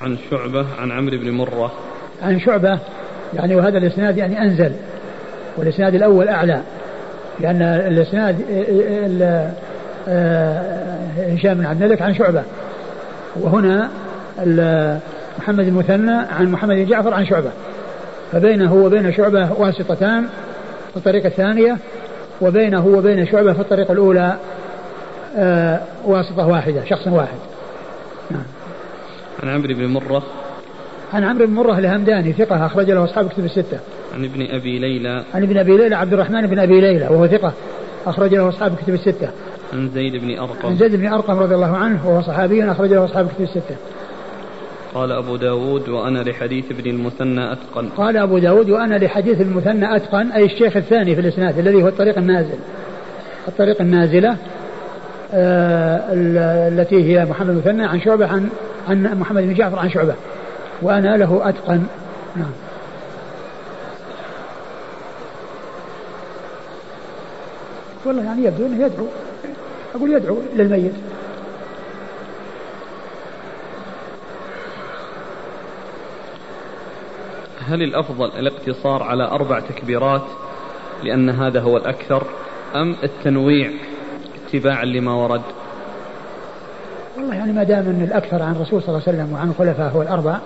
عن شعبة عن عمرو بن مرة. عن شعبة يعني وهذا الإسناد يعني أنزل والإسناد الأول أعلى لأن الإسناد هشام بن عبد الملك عن شعبة. وهنا محمد المثنى عن محمد بن جعفر عن شعبة. فبينه وبين شعبة واسطتان في الطريقة الثانية وبينه وبين شعبة في الطريقة الأولى آه واسطة واحدة شخص واحد. عن عمرو بن مرة عن عمرو بن مرة الهمداني ثقة أخرج له أصحاب كتب الستة. عن ابن أبي ليلى. عن ابن أبي ليلى عبد الرحمن بن أبي ليلى وهو ثقة أخرج له أصحاب كتب الستة. عن زيد بن أرقم. عن زيد بن أرقم رضي الله عنه وهو صحابي أخرج له أصحاب كتب الستة. قال أبو داود وأنا لحديث ابن المثنى أتقن قال أبو داود وأنا لحديث المثنى أتقن أي الشيخ الثاني في الإسناد الذي هو الطريق النازل الطريق النازلة آه التي هي محمد المثنى عن شعبة عن عن محمد بن جعفر عن شعبة وأنا له أتقن. نعم. والله يعني يبدو أنه يدعو أقول يدعو للميت. هل الأفضل الاقتصار على أربع تكبيرات لأن هذا هو الأكثر أم التنويع اتباعا لما ورد؟ والله يعني ما دام أن الأكثر عن الرسول صلى الله عليه وسلم وعن الخلفاء هو الاربع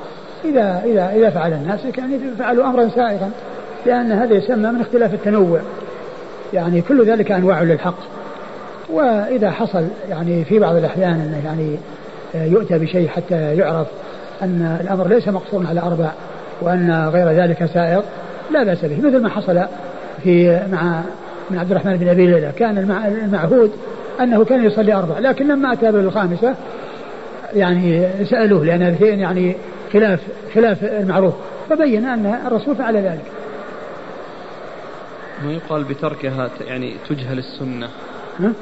إذا إذا إذا فعل الناس يعني فعلوا أمرا سائغا لأن هذا يسمى من اختلاف التنوع. يعني كل ذلك أنواع للحق. وإذا حصل يعني في بعض الأحيان أنه يعني يؤتى بشيء حتى يعرف أن الأمر ليس مقصورا على أربع وأن غير ذلك سائغ لا بأس به. مثل ما حصل في مع من عبد الرحمن بن أبي ليلى كان المعهود أنه كان يصلي أربع لكن لما أتى بالخامسة يعني سألوه لأن الاثنين يعني خلاف خلاف المعروف فبين أن الرسول فعل ذلك. ما يقال بتركها يعني تجهل السنة. ها؟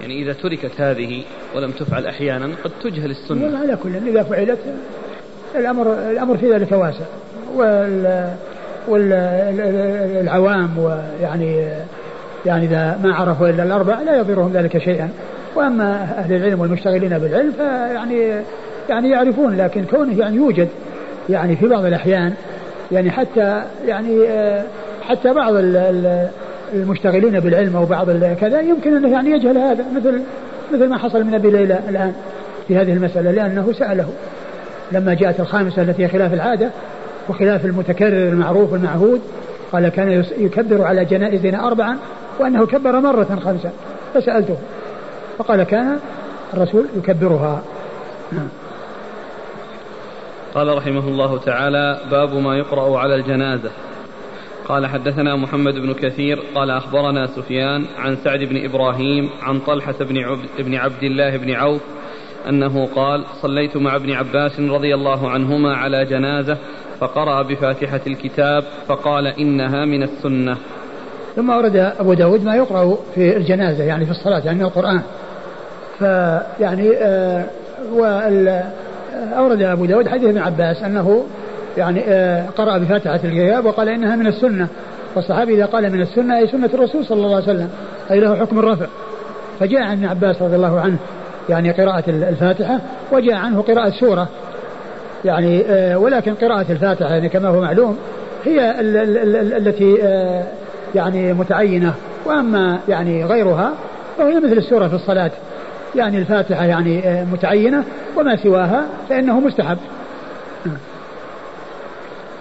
يعني إذا تركت هذه ولم تفعل أحيانا قد تجهل السنة. والله على كل إذا فعلت الامر الأمر في ذلك واسع وال والعوام ويعني يعني إذا ما عرفوا إلا الأربع لا يضرهم ذلك شيئا. وأما أهل العلم والمشتغلين بالعلم فيعني يعني يعرفون لكن كونه يعني يوجد يعني في بعض الأحيان يعني حتى يعني حتى بعض المشتغلين بالعلم أو بعض كذا يمكن أنه يعني يجهل هذا مثل مثل ما حصل من أبي ليلى الآن في هذه المسألة لأنه سأله لما جاءت الخامسة التي خلاف العادة وخلاف المتكرر المعروف المعهود قال كان يكبر على جنائزنا أربعا وأنه كبر مرة خمسة فسألته فقال كان الرسول يكبرها. قال رحمه الله تعالى باب ما يقرأ على الجنازة. قال حدثنا محمد بن كثير قال أخبرنا سفيان عن سعد بن إبراهيم عن طلحة بن عبد, بن عبد الله بن عوف أنه قال صليت مع ابن عباس رضي الله عنهما على جنازة فقرأ بفاتحة الكتاب فقال إنها من السنة. ثم أورد أبو داود ما يقرأ في الجنازة يعني في الصلاة يعني القرآن. فيعني آه أورد أبو داود حديث ابن عباس أنه يعني آه قرأ بفاتحة الكتاب وقال إنها من السنة. والصحابي إذا قال من السنة أي سنة الرسول صلى الله عليه وسلم أي له حكم الرفع. فجاء عن ابن عباس رضي الله عنه يعني قراءة الفاتحة وجاء عنه قراءة سورة. يعني آه ولكن قراءة الفاتحة يعني كما هو معلوم هي ال ال ال التي آه يعني متعينة وأما يعني غيرها فهي مثل السورة في الصلاة. يعني الفاتحة يعني آه متعينة وما سواها فإنه مستحب.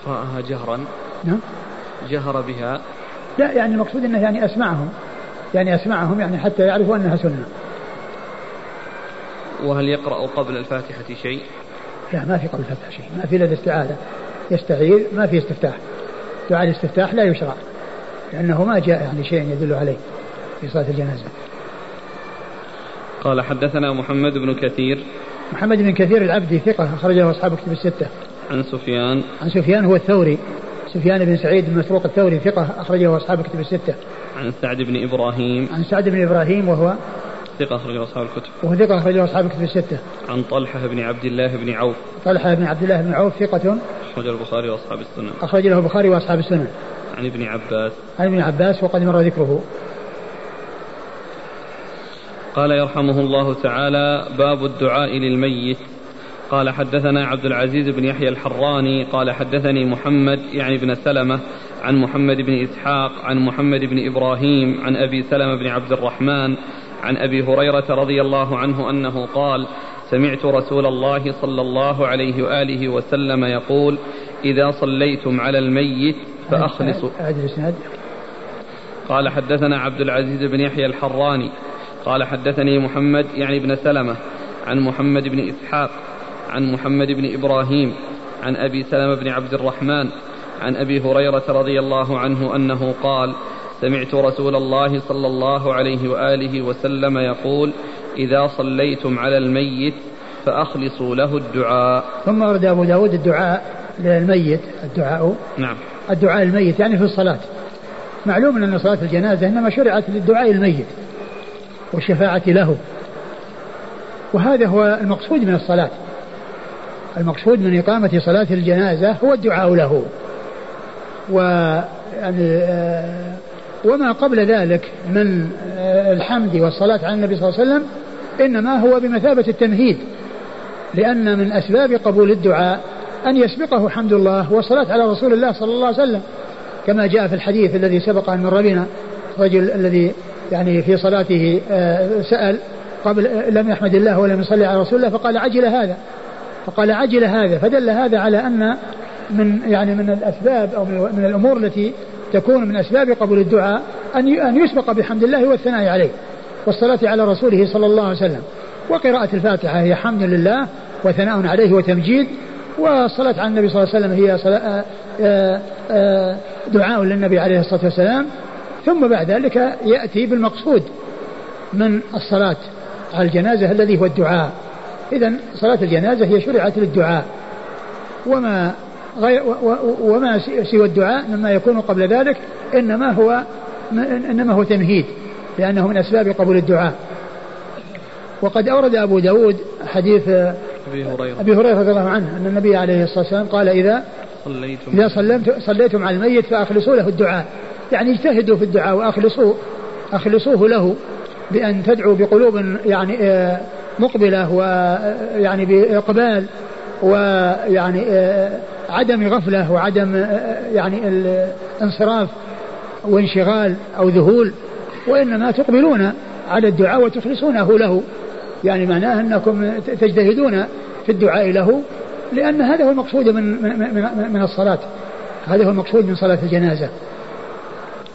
قرأها جهرا. نعم. جهر بها. لا يعني المقصود أنه يعني أسمعهم. يعني أسمعهم يعني حتى يعرفوا أنها سنة. وهل يقرأ قبل الفاتحة شيء؟ لا ما في قبل الفاتحة شيء. ما في إلا الاستعاذة. يستعيذ ما في استفتاح. دعاء الاستفتاح لا يشرع. لأنه ما جاء يعني شيء يدل عليه في صلاة الجنازة. قال حدثنا محمد بن كثير. محمد بن كثير العبدي ثقة أخرجه أصحاب كتب الستة. عن سفيان. عن سفيان هو الثوري. سفيان بن سعيد بن مسروق الثوري ثقة أخرجه أصحاب كتب الستة. عن سعد بن إبراهيم. عن سعد بن إبراهيم وهو ثقة أخرجه أصحاب الكتب. وهو ثقة أخرجه أصحاب الكتب الستة. عن طلحة بن عبد الله بن عوف. طلحة بن عبد الله بن عوف ثقة أخرج البخاري وأصحاب السنن أخرج له البخاري وأصحاب السنن عن ابن عباس. عن ابن عباس وقد مر ذكره. قال يرحمه الله تعالى باب الدعاء للميت. قال حدثنا عبد العزيز بن يحيى الحراني. قال حدثني محمد يعني بن سلمة عن محمد بن إسحاق عن محمد بن إبراهيم عن أبي سلمة بن عبد الرحمن عن أبي هريرة رضي الله عنه أنه قال سمعت رسول الله صلى الله عليه وآله وسلم يقول إذا صليتم على الميت فأخلصوا قال حدثنا عبد العزيز بن يحيى الحراني. قال حدثني محمد يعني بن سلمة عن محمد بن إسحاق عن محمد بن إبراهيم عن أبي سلمة بن عبد الرحمن عن أبي هريرة رضي الله عنه أنه قال سمعت رسول الله صلى الله عليه وآله وسلم يقول إذا صليتم على الميت فأخلصوا له الدعاء. ثم ورد أبو داود الدعاء للميت الدعاء. نعم. الدعاء الميت يعني في الصلاة. معلوم أن صلاة الجنازة إنما شرعت للدعاء الميت والشفاعة له. وهذا هو المقصود من الصلاة. المقصود من إقامة صلاة الجنازة هو الدعاء له. ويعني آه، وما قبل ذلك من آه، الحمد والصلاة على النبي صلى الله عليه وسلم إنما هو بمثابة التمهيد لأن من أسباب قبول الدعاء أن يسبقه حمد الله والصلاة على رسول الله صلى الله عليه وسلم. كما جاء في الحديث الذي سبق أن مر بنا الرجل الذي يعني في صلاته آه، سأل قبل لم يحمد الله ولم يصلي على رسول الله فقال عجل هذا. فقال عجل هذا فدل هذا على أن من يعني من الأسباب أو من الأمور التي تكون من أسباب قبول الدعاء أن أن يسبق بحمد الله والثناء عليه والصلاة على رسوله صلى الله عليه وسلم. وقراءة الفاتحة هي حمد لله وثناء عليه وتمجيد والصلاة على النبي صلى الله عليه وسلم هي صلاة آه، آه، آه، دعاء للنبي عليه الصلاة والسلام. ثم بعد ذلك يأتي بالمقصود من الصلاة على الجنازة الذي هو الدعاء. إذا صلاة الجنازة هي شرعت للدعاء. وما غير وما سوى الدعاء مما يكون قبل ذلك إنما هو إنما هو تمهيد لأنه من أسباب قبول الدعاء. وقد أورد أبو داود حديث أبي هريرة. أبي هريرة رضي الله عنه أن النبي عليه الصلاة والسلام قال إذا صليتم. إذا صليتم صليتم على الميت فأخلصوا له الدعاء. يعني اجتهدوا في الدعاء وأخلصوا أخلصوه له بأن تدعوا بقلوب يعني آه، مقبلة ويعني بإقبال ويعني آه، عدم غفلة وعدم آه، يعني الانصراف وانشغال أو ذهول. وإنما تقبلون على الدعاء وتخلصونه له. يعني معناه أنكم تجتهدون في الدعاء له لأن هذا هو المقصود من, من, من الصلاة. هذا هو المقصود من صلاة الجنازة.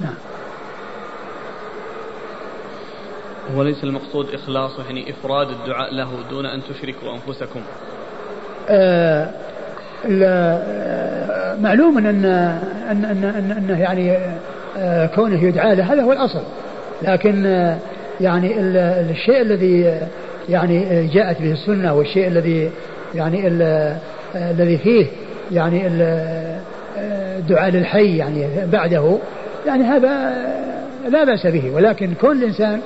نعم. وليس المقصود إخلاصه يعني إفراد الدعاء له دون أن تشركوا أنفسكم؟ آه معلوم أن أن أن أن أنه يعني آه كونه يدعى له هذا هو الأصل. لكن آه يعني الشيء الذي يعني جاءت به السنة والشيء الذي يعني الذي فيه يعني الدعاء للحي يعني بعده. يعني هذا لا بأس به. ولكن كل إنسان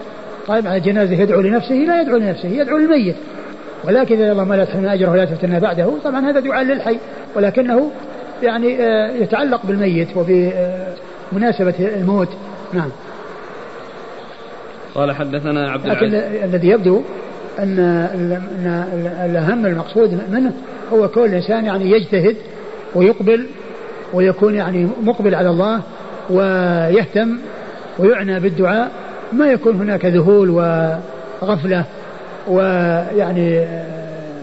قائم على الجنازة يدعو لنفسه لا يدعو لنفسه يدعو للميت. ولكن إذا اللهم لا تحرمنا أجره ولا تفتنا بعده طبعا هذا دعاء للحي. ولكنه يعني يتعلق بالميت وبمناسبة الموت. نعم. قال حدثنا عبد لكن الذي يبدو أن أن الأهم المقصود منه هو كون الإنسان يعني يجتهد ويقبل ويكون يعني مقبل على الله ويهتم ويعنى بالدعاء ما يكون هناك ذهول وغفلة ويعني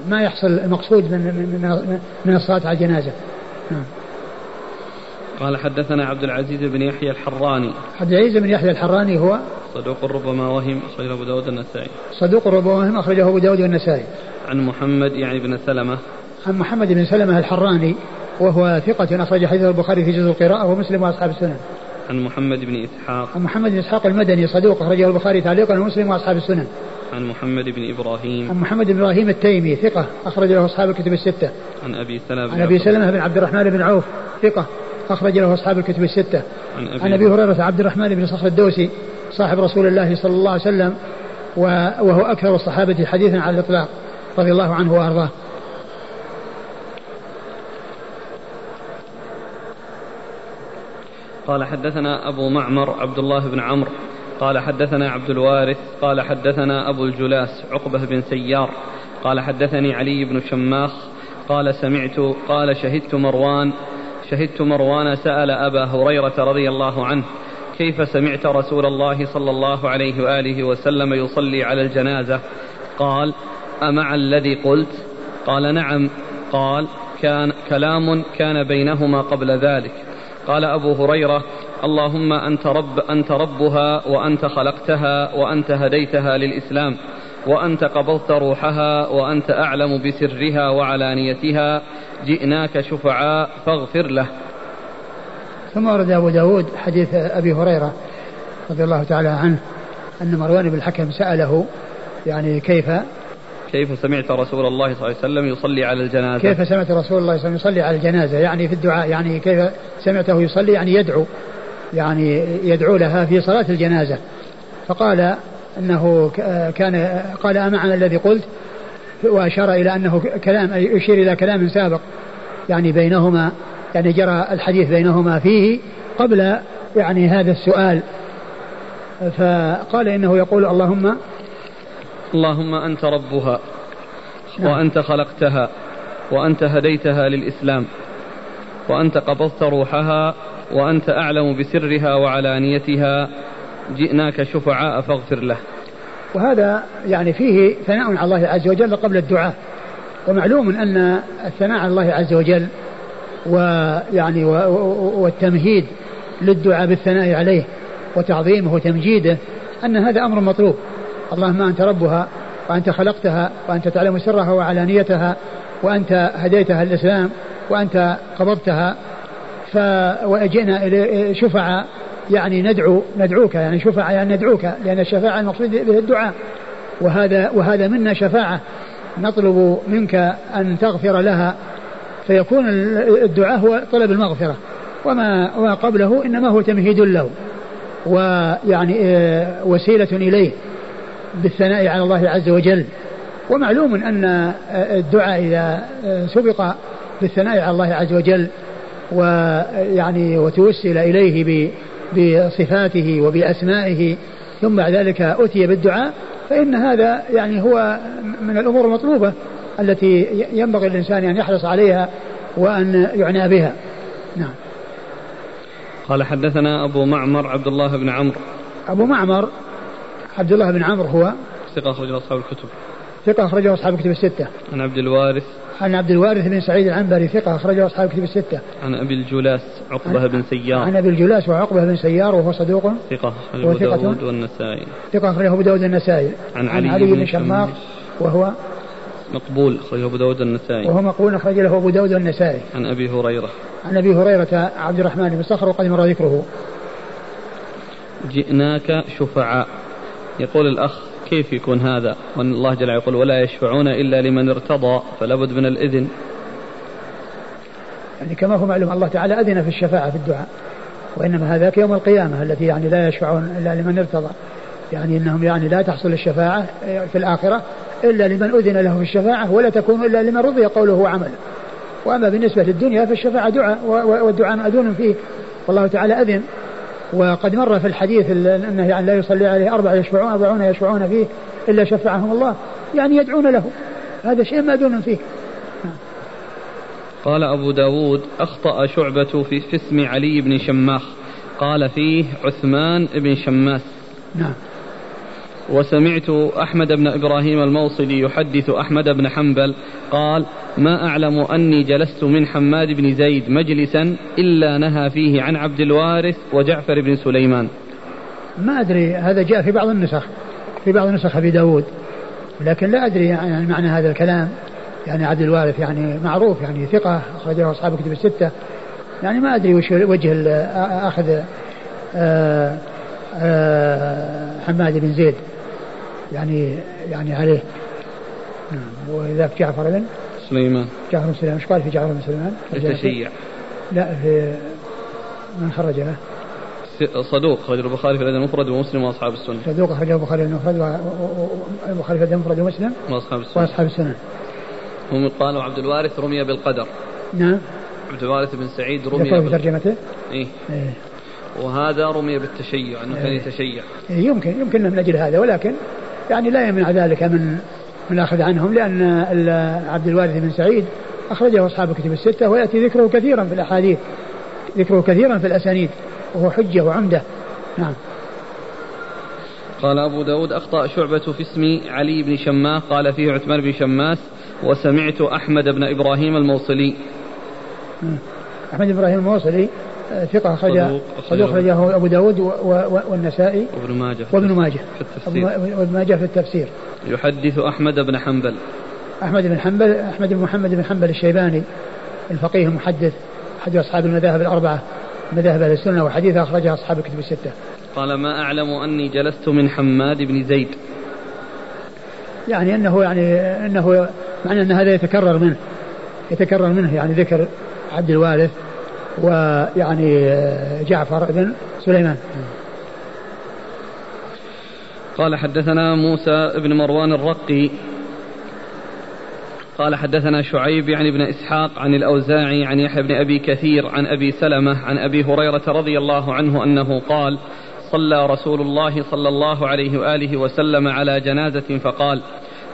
ما يحصل المقصود من من من الصلاة على الجنازة. نعم. قال حدثنا عبد العزيز بن يحيى الحراني عبد العزيز بن يحيى الحراني هو صدوق ربما وهم أخرجه أبو داود النسائي. صدوق ربما وهم أخرجه أبو داود النسائي. عن محمد يعني بن سلمة. عن محمد بن سلمة الحراني وهو ثقة أخرج حديث البخاري في جزء القراءة ومسلم وأصحاب السنن. عن محمد بن إسحاق. عن محمد بن إسحاق المدني صدوق أخرجه البخاري تعليقا ومسلم وأصحاب السنن. عن محمد بن إبراهيم. عن محمد بن إبراهيم التيمي ثقة أخرج له أصحاب الكتب الستة. عن أبي سلمة عن أبي سلمة بن عبد الرحمن بن عوف ثقة أخرج له أصحاب الكتب الستة. عن أبي, عن أبي هريرة عبد الرحمن بن صخر الدوسي صاحب رسول الله صلى الله عليه وسلم وهو أكثر الصحابة حديثا على الإطلاق رضي الله عنه وأرضاه. قال حدثنا أبو معمر عبد الله بن عمرو. قال حدثنا عبد الوارث. قال حدثنا أبو الجلاس عقبة بن سيار. قال حدثني علي بن شماخ. قال سمعت قال شهدت مروان. شهدت مروان سأل أبا هريرة رضي الله عنه. كيف سمعت رسول الله صلى الله عليه وآله وسلم يصلي على الجنازة؟ قال أمع الذي قلت؟ قال نعم. قال كان كلام كان بينهما قبل ذلك. قال أبو هريرة اللهم أنت رب أنت ربها وأنت خلقتها وأنت هديتها للإسلام وأنت قبضت روحها وأنت أعلم بسرها وعلانيتها جئناك شفعاء فاغفر له. ثم ورد أبو داود حديث أبي هريرة رضي الله تعالى عنه أن مروان بن الحكم سأله يعني كيف؟ كيف سمعت رسول الله صلى الله عليه وسلم يصلي على الجنازة؟ كيف سمعت رسول الله صلى الله عليه وسلم يصلي على الجنازة؟ يعني في الدعاء يعني كيف سمعته يصلي؟ يعني يدعو يعني يدعو لها في صلاة الجنازة. فقال إنه كان قال امعنا الذي قلت؟ وأشار إلى أنه كلام يشير إلى كلام سابق يعني بينهما. يعني جرى الحديث بينهما فيه قبل يعني هذا السؤال. فقال إنه يقول اللهم اللهم أنت ربها نعم. وأنت خلقتها وأنت هديتها للإسلام وأنت قبضت روحها وأنت أعلم بسرها وعلانيتها. جئناك شفعاء فاغفر له. وهذا يعني فيه ثناء على الله عز وجل قبل الدعاء. ومعلوم أن الثناء على الله عز وجل ويعني والتمهيد للدعاء بالثناء عليه وتعظيمه وتمجيده أن هذا أمر مطلوب. اللهم أنت ربها وأنت خلقتها وأنت تعلم سرها وعلانيتها وأنت هديتها الإسلام وأنت قبضتها. ف وأجئنا شفعاء يعني ندعو ندعوك يعني شفعاء يعني ندعوك لأن الشفاعة المقصود به الدعاء. وهذا وهذا منا شفاعة. نطلب منك أن تغفر لها فيكون الدعاء هو طلب المغفرة. وما وما قبله إنما هو تمهيد له. ويعني آه، وسيلة إليه بالثناء على الله عز وجل. ومعلوم أن الدعاء إذا آه، سبق بالثناء على الله عز وجل ويعني وتوسل إليه بصفاته وبأسمائه ثم بعد ذلك أتي بالدعاء فإن هذا يعني هو من الأمور المطلوبة. التي ينبغي الإنسان أن يحرص عليها وأن يعنى بها نعم قال حدثنا أبو معمر عبد الله بن عمرو أبو معمر عبد الله بن عمرو هو ثقة أخرج أصحاب الكتب ثقة أخرجه أصحاب الكتب الستة. عن عبد الوارث. عن عبد الوارث بن سعيد العنبري ثقة أخرجه أصحاب الكتب الستة. عن أبي الجلاس عقبة بن سيار. عن أبي الجلاس وعقبة بن سيار وهو صدوق. ثقة أخرجه أبو داود والنسائي. ثقة أخرجه أبو داود والنسائي. عن علي, عن علي بن شماخ وهو مقبول أخرجه أبو داود والنسائي. وهو مقبول أخرج له أبو داود والنسائي. عن أبي هريرة. عن أبي هريرة عبد الرحمن بن صخر وقد مر ذكره. جئناك شفعاء يقول الأخ كيف يكون هذا وأن الله جل يقول ولا يشفعون إلا لمن ارتضى فلا بد من الإذن يعني كما هو معلوم الله تعالى أذن في الشفاعة في الدعاء وإنما هذاك يوم القيامة التي يعني لا يشفعون إلا لمن ارتضى يعني أنهم يعني لا تحصل الشفاعة في الآخرة إلا لمن أذن له في الشفاعة ولا تكون إلا لمن رضي قوله وعمله. وأما بالنسبة للدنيا فالشفاعة دعاء والدعاء مأذون فيه. والله تعالى أذن. وقد مر في الحديث أنه يعني لا يصلي عليه أربع يشفعون أربعون يشفعون فيه إلا شفعهم الله. يعني يدعون له. هذا شيء ما دون فيه. قال أبو داود أخطأ شعبة في, في اسم علي بن شماخ. قال فيه عثمان بن شماس نعم. وسمعت أحمد بن إبراهيم الموصلي يحدث أحمد بن حنبل قال ما أعلم أني جلست من حماد بن زيد مجلسا إلا نهى فيه عن عبد الوارث وجعفر بن سليمان. ما أدري هذا جاء في بعض النسخ في بعض نسخ أبي داود لكن لا أدري يعني معنى هذا الكلام. يعني عبد الوارث يعني معروف يعني ثقة أخرجه أصحاب الكتب الستة. يعني ما أدري وش وجه أخذ آه، آه، حماد بن زيد. يعني يعني عليه نعم وذاك جعفر بن سليمان جعفر بن سليمان إيش قال في جعفر بن سليمان؟ التشيع لا في من خرج له؟ صدوق أخرج البخاري في الأدب المفرد ومسلم وأصحاب السنة. صدوق أخرج البخاري في المفرد والبخاري في الأدب المفرد ومسلم وأصحاب السنة. وأصحاب السنة. هم قالوا عبد الوارث رمي بالقدر. نعم. عبد الوارث بن سعيد رمي بالقدر. في ترجمته؟ إيه. إيه. وهذا رمي بالتشيع إنه كان إيه. يتشيع إيه، يمكن يمكن من أجل هذا ولكن يعني لا يمنع ذلك من من أخذ عنهم لأن عبد الوارث بن سعيد أخرجه أصحاب الكتب الستة ويأتي ذكره كثيرا في الأحاديث ذكره كثيرا في الأسانيد وهو حجة وعمدة. نعم. قال أبو داود أخطأ شعبة في اسم علي بن شماس قال فيه عثمان بن شماس وسمعت أحمد بن إبراهيم الموصلي. أحمد بن إبراهيم الموصلي ثقة أخرجه صدوق أخرجه أبو داود والنسائي. وابن ماجه وابن ماجه. في التفسير. وابن ماجه في التفسير. يحدث أحمد بن حنبل. أحمد بن حنبل أحمد بن محمد بن حنبل الشيباني الفقيه المحدث أحد أصحاب المذاهب الأربعة مذاهب أهل السنة وحديث أخرجها أصحاب الكتب الستة. قال ما أعلم أني جلست من حماد بن زيد. يعني أنه يعني أنه معنى أن هذا يتكرر منه يتكرر منه يعني ذكر عبد الوارث ويعني جعفر بن سليمان. قال حدثنا موسى بن مروان الرقي. قال حدثنا شعيب يعني بن إسحاق عن الأوزاعي عن يحيى بن أبي كثير عن أبي سلمة عن أبي هريرة رضي الله عنه أنه قال صلى رسول الله صلى الله عليه وآله وسلم على جنازة فقال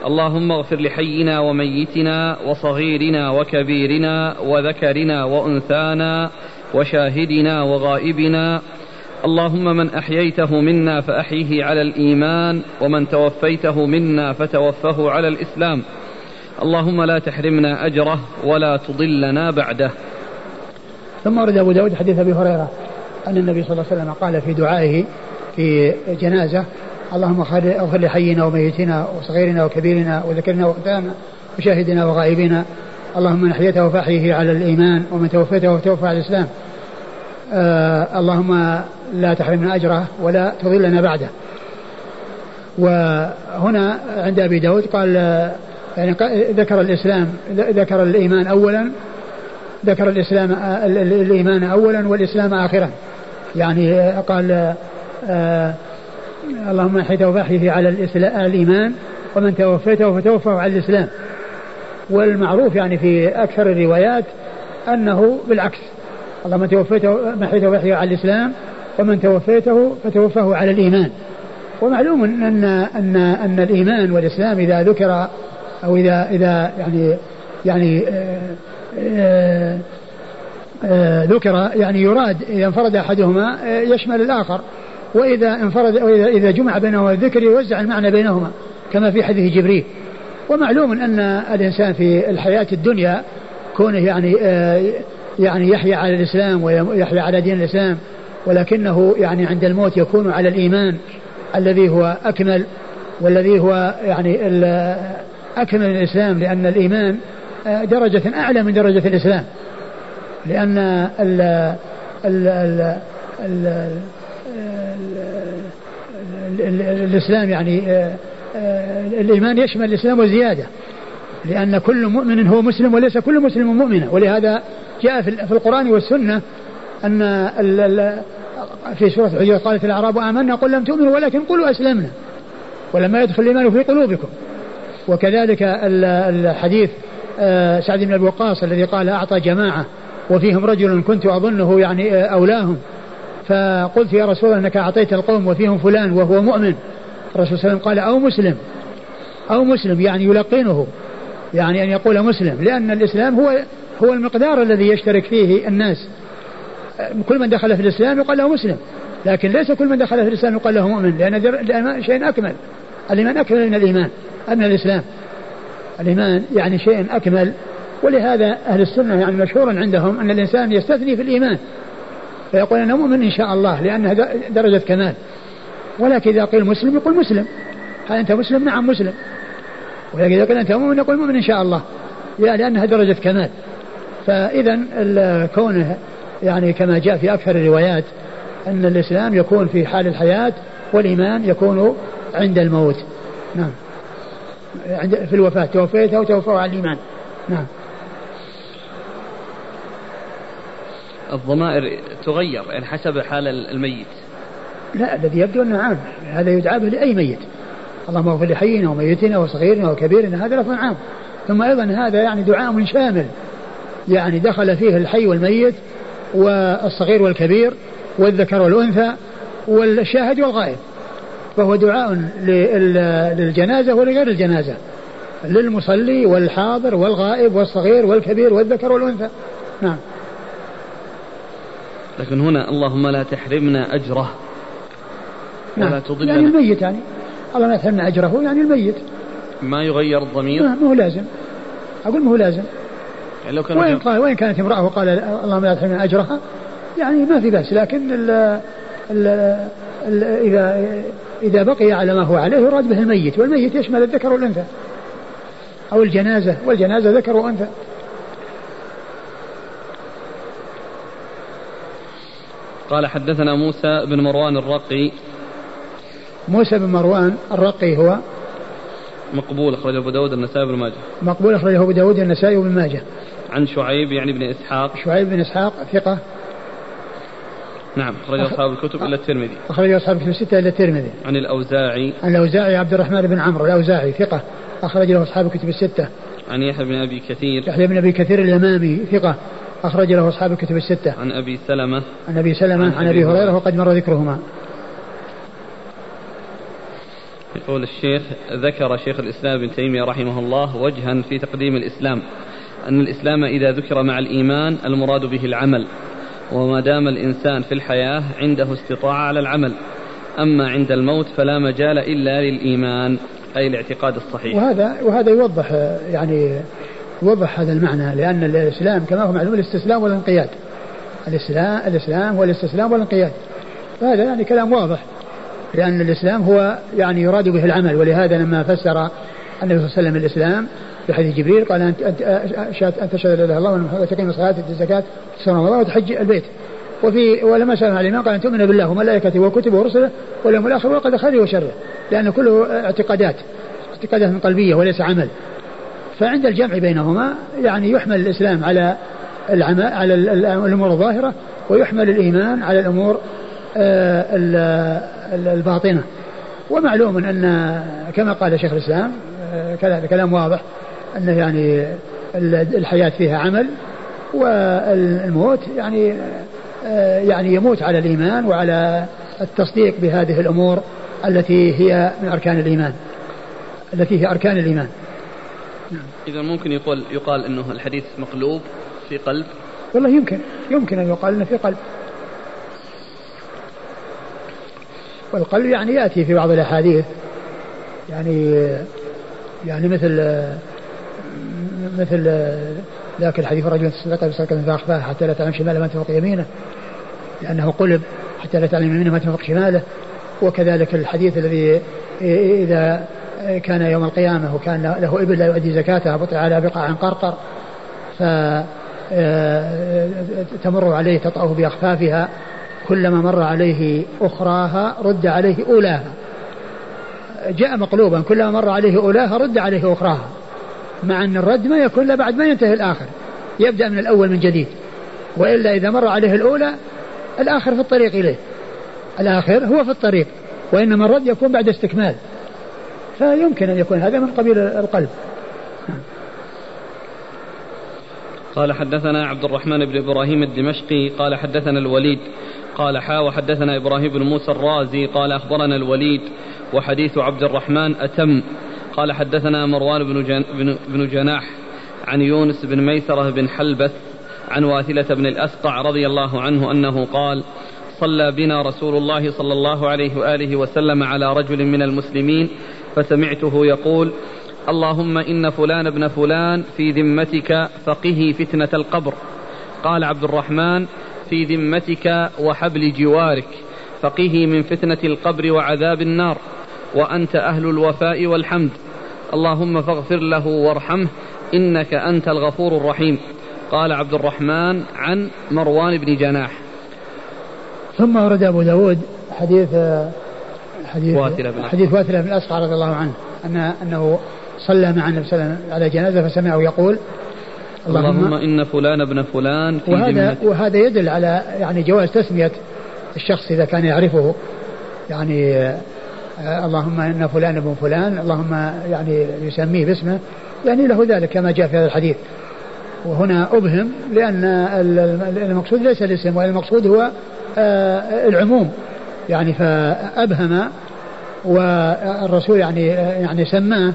اللهم اغفر لحينا وميتنا وصغيرنا وكبيرنا وذكرنا وأنثانا وشاهدنا وغائبنا. اللهم من أحييته منا فأحيه على الإيمان ومن توفيته منا فتوفه على الإسلام. اللهم لا تحرمنا أجره ولا تضلنا بعده. ثم ورد أبو داود حديث أبي هريرة أن النبي صلى الله عليه وسلم قال في دعائه في جنازة اللهم اغفر لحينا وميتنا وصغيرنا وكبيرنا وذكرنا وانثانا وشاهدنا وغائبنا. اللهم من أحييته فأحيه على الإيمان ومن توفيته فتوفى على الإسلام. آه اللهم لا تحرمنا أجره ولا تضلنا بعده. وهنا عند أبي داود قال يعني ذكر الاسلام ذكر الإيمان اولا ذكر الإسلام الإيمان اولا والإسلام اخرا. يعني قال آه اللهم احيته فاحيه على الايمان ومن توفيته فتوفه على الإسلام. والمعروف يعني في أكثر الروايات أنه بالعكس. اللهم توفيته محيته فاحيه على الإسلام ومن توفيته فتوفه على الإيمان. ومعلوم ان ان أن الإيمان والإسلام إذا ذكر أو اذا إذا يعني يعني آآ آآ آآ ذكر يعني يراد إذا انفرد أحدهما يشمل الآخر. وإذا انفرد وإذا إذا جمع بينهما الذكر يوزع المعنى بينهما كما في حديث جبريل. ومعلوم أن الإنسان في الحياة الدنيا كونه يعني آه يعني يحيا على الإسلام ويحيا على دين الإسلام ولكنه يعني عند الموت يكون على الإيمان الذي هو أكمل والذي هو يعني أكمل الإسلام لأن الإيمان آه، درجة أعلى من درجة الإسلام. لأن ال ال ال ال الإسلام يعني آه، آه، الإيمان يشمل الإسلام وزيادة لأن كل مؤمن هو مسلم وليس كل مسلم مؤمنا ولهذا جاء في القرآن والسنة أن في سورة الحجرات قالت الأعراب آمنا قل لم تؤمنوا ولكن قولوا أسلمنا ولما يدخل الإيمان في قلوبكم. وكذلك الحديث آه، سعد بن أبي وقاص الذي قال أعطى جماعة وفيهم رجل كنت أظنه يعني أولاهم فقلت يا رسول الله إنك أعطيت القوم وفيهم فلان وهو مؤمن. الرسول صلى الله عليه وسلم قال أو مسلم. أو مسلم يعني يلقنه. يعني أن يقول مسلم. لأن الإسلام هو هو المقدار الذي يشترك فيه الناس. كل من دخل في الإسلام يقال له مسلم. لكن ليس كل من دخل في الإسلام يقال له مؤمن لأن الإيمان شيء أكمل. الإيمان أكمل من الإيمان من الإسلام. الإيمان يعني شيء أكمل. ولهذا أهل السنة يعني مشهور عندهم أن الإنسان يستثني في الإيمان. فيقول أنا مؤمن إن شاء الله لأنها درجة كمال. ولكن إذا قيل مسلم يقول مسلم. هل أنت مسلم؟ نعم مسلم. ولكن إذا قيل أنت مؤمن يقول مؤمن إن شاء الله. لأنها درجة كمال. فإذا كونه يعني كما جاء في أكثر الروايات أن الإسلام يكون في حال الحياة والإيمان يكون عند الموت. نعم. عند في الوفاة توفيته وتوفاه على الإيمان. نعم. الضمائر تغير يعني حسب حال الميت. لا الذي يبدو أنه عام. هذا يدعى به لأي ميت. اللهم اغفر لحينا وميتنا وصغيرنا وكبيرنا هذا لفظ عام. ثم أيضا هذا يعني دعاء شامل. يعني دخل فيه الحي والميت والصغير والكبير والذكر والأنثى والشاهد والغائب. فهو دعاء للجنازة ولغير الجنازة. للمصلي والحاضر والغائب والصغير والكبير والذكر والأنثى. نعم. لكن هنا اللهم لا تحرمنا أجره. ولا نعم. تضلنا. يعني الميت يعني. اللهم لا تحرمنا أجره يعني الميت. ما يغير الضمير؟ ما هو لازم. أقول ما هو لازم. يعني لو كان وين, قال وين كانت امرأة وقال اللهم لا تحرمنا أجرها يعني ما في بأس. لكن ال ال ال إذا إذا بقي على ما هو عليه يراد به الميت. والميت يشمل الذكر والأنثى. أو الجنازة. والجنازة ذكر وأنثى. قال حدثنا موسى بن مروان الرقي. موسى بن مروان الرقي هو مقبول أخرجه أبو داود النسائي بن ماجه. مقبول أخرجه أبو داود النسائي بن ماجه. عن شعيب يعني بن إسحاق. شعيب بن إسحاق ثقة. نعم أخرج أصحاب الكتب إلا الترمذي. أخرج أصحاب الكتب الستة إلا الترمذي. عن الأوزاعي. عن الأوزاعي عبد الرحمن بن عمرو الأوزاعي ثقة. أخرج له أصحاب الكتب الستة. عن يحيى بن أبي كثير. يحيى بن أبي كثير اليمامي ثقة. أخرج له أصحاب الكتب الستة. عن أبي سلمة. عن أبي سلمة عن, عن أبي هريرة وقد مر ذكرهما. يقول الشيخ ذكر شيخ الإسلام ابن تيمية رحمه الله وجها في تقديم الإسلام أن الإسلام إذا ذكر مع الإيمان المراد به العمل وما دام الإنسان في الحياة عنده استطاعة على العمل. أما عند الموت فلا مجال إلا للإيمان أي الاعتقاد الصحيح. وهذا وهذا يوضح يعني يوضح هذا المعنى لأن الإسلام كما هو معلوم الاستسلام والانقياد. الإسلام الإسلام والاستسلام والانقياد. هذا يعني كلام واضح لأن الإسلام هو يعني يراد به العمل. ولهذا لما فسر النبي صلى الله عليه وسلم الإسلام في حديث جبريل قال أنت أنت أن تشهد لا إله إلا الله وأن تقيم الصلاة وتؤتي الزكاة وتصوم رمضان وتحج البيت. وفي ولما سأل الإيمان قال أن تؤمن بالله وملائكته وكتبه ورسله واليوم الآخر وقد خيره وشره. لأن كله اعتقادات اعتقادات قلبية وليس عمل. فعند الجمع بينهما يعني يحمل الإسلام على العمل على الأمور الظاهرة ويحمل الإيمان على الأمور آه، الباطنة. ومعلوم أن كما قال شيخ الإسلام آه، كلام واضح أن يعني الحياة فيها عمل والموت يعني آه، يعني يموت على الإيمان وعلى التصديق بهذه الأمور التي هي من أركان الإيمان. التي هي أركان الإيمان. نعم. إذا ممكن يقول يقال أنه الحديث مقلوب في قلب. والله يمكن يمكن أن يقال أنه في قلب. والقلب يعني يأتي في بعض الأحاديث. يعني يعني مثل مثل ذاك الحديث رجل صدق بصدقة فأخفاها حتى لا تعلم شماله ما تنفق يمينه. لأنه قلب حتى لا تعلم يمينه ما تنفق شماله. وكذلك الحديث الذي إذا كان يوم القيامة وكان له إبل لا يؤدي زكاتها بطع على بقاع قرقر. ف تمر عليه تطأه بأخفافها. كلما مر عليه أخراها رد عليه أولاها. جاء مقلوبا كلما مر عليه أولاها رد عليه أخراها. مع أن الرد ما يكون إلا بعد ما ينتهي الآخر. يبدأ من الأول من جديد. وإلا إذا مر عليه الأولى الآخر في الطريق إليه. الآخر هو في الطريق. وإنما الرد يكون بعد استكمال. فيمكن أن يكون هذا من قبيل القلب. قال حدثنا عبد الرحمن بن إبراهيم الدمشقي قال حدثنا الوليد قال حا وحدثنا إبراهيم بن موسى الرازي قال أخبرنا الوليد وحديث عبد الرحمن أتم. قال حدثنا مروان بن, بن جناح عن يونس بن ميسرة بن حلبس عن واثلة بن الأسقع رضي الله عنه أنه قال صلى بنا رسول الله صلى الله عليه وآله وسلم على رجل من المسلمين فسمعته يقول اللهم إن فلان ابن فلان في ذمتك فقه فتنة القبر. قال عبد الرحمن في ذمتك وحبل جوارك فقه من فتنة القبر وعذاب النار. وأنت أهل الوفاء والحمد. اللهم فاغفر له وارحمه إنك أنت الغفور الرحيم. قال عبد الرحمن عن مروان بن جناح. ثم ورد أبو داود حديث حديث واثلة بن حديث واثلة بن الأسقع رضي الله عنه أن أنه صلى مع النبي صلى الله عليه وسلم على جنازة فسمعه يقول اللهم, اللهم إن فلان ابن فلان في وهذا وهذا يدل على يعني جواز تسمية الشخص إذا كان يعرفه. يعني آه اللهم إن فلان ابن فلان اللهم يعني يسميه باسمه يعني له ذلك كما جاء في هذا الحديث. وهنا أبهم لأن المقصود ليس الاسم والمقصود هو آه العموم. يعني فأبهم والرسول يعني يعني سماه.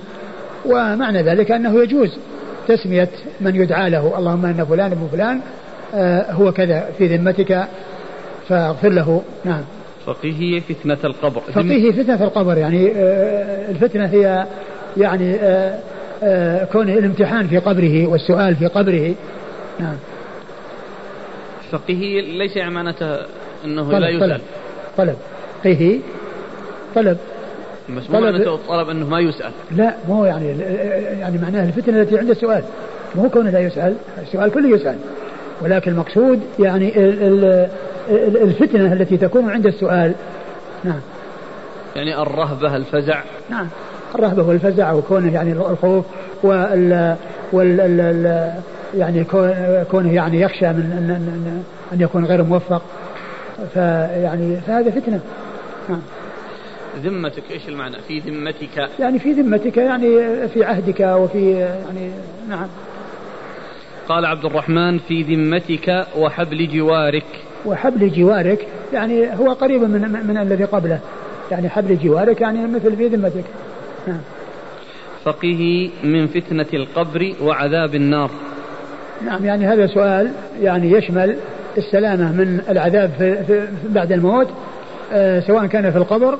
ومعنى ذلك أنه يجوز تسمية من يدعى له اللهم أن فلان ابن فلان آه هو كذا في ذمتك فاغفر له. نعم. فقيه فتنة القبر. فقيه فتنة القبر يعني آه الفتنة هي يعني آه كون الامتحان في قبره والسؤال في قبره. نعم. فقيه ليس معناته أنه طلب لا يسأل. طلب. طلب قيه طلب. بس مو طلب- معناته الطلب إنه ما يسأل. لا ما هو يعني يعني معناه الفتنة التي عند السؤال مو كونه لا يسأل السؤال كله يسأل. ولكن المقصود يعني ال- ال- ال- الفتنة التي تكون عند السؤال. نعم. يعني الرهبة الفزع. نعم. الرهبة والفزع وكونه يعني الخوف وال وال ال- ال- يعني كون- كونه يعني يخشى من ان ان, أن يكون غير موفق. فيعني فهذا فتنة. نعم. ذمتك إيش المعنى؟ في ذمتك. يعني في ذمتك يعني في عهدك وفي يعني نعم. قال عبد الرحمن في ذمتك وحبل جوارك. وحبل جوارك يعني هو قريب من من, الذي قبله. يعني حبل جوارك يعني مثل في ذمتك. نعم. فقه من فتنة القبر وعذاب النار. نعم يعني هذا سؤال يعني يشمل السلامة من العذاب في في بعد الموت آه سواء كان في القبر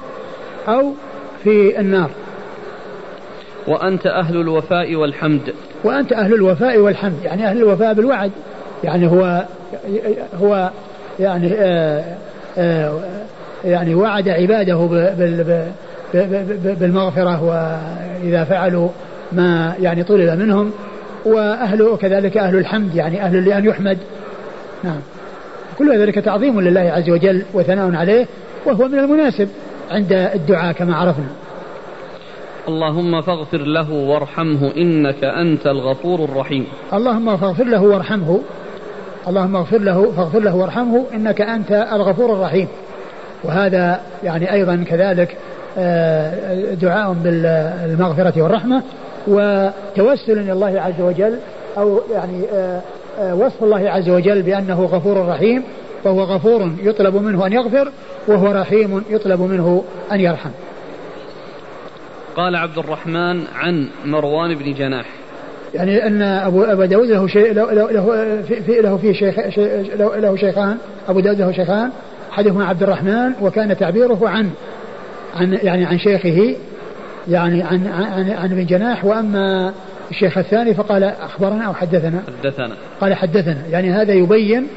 أو في النار. وأنت أهل الوفاء والحمد. وأنت أهل الوفاء والحمد يعني أهل الوفاء بالوعد. يعني هو هو يعني آه آه يعني وعد عباده بالمغفرة وإذا فعلوا ما يعني طلب منهم. وأهله كذلك أهل الحمد يعني أهل لأن يحمد. نعم. كل ذلك تعظيم لله عز وجل وثناء عليه وهو من المناسب. عند الدعاء كما عرفنا. اللهم فاغفر له وارحمه إنك أنت الغفور الرحيم. اللهم فاغفر له وارحمه. اللهم اغفر له فاغفر له وارحمه إنك أنت الغفور الرحيم. وهذا يعني أيضا كذلك آه، دعاء بالمغفرة والرحمة وتوسل إلى الله عز وجل أو يعني آه، آه، وصف الله عز وجل بأنه غفور رحيم. فهو غفور يطلب منه أن يغفر وهو رحيم يطلب منه أن يرحم. قال عبد الرحمن عن مروان بن جناح. يعني أن ابو أبا داود له شيء له له له في, في له في شيخ له شيخان. أبو داود له شيخان. أحدهما عبد الرحمن وكان تعبيره عن عن يعني عن شيخه يعني عن عن عن ابن جناح. وأما الشيخ الثاني فقال أخبرنا أو حدثنا؟ حدثنا. قال حدثنا. يعني هذا يبين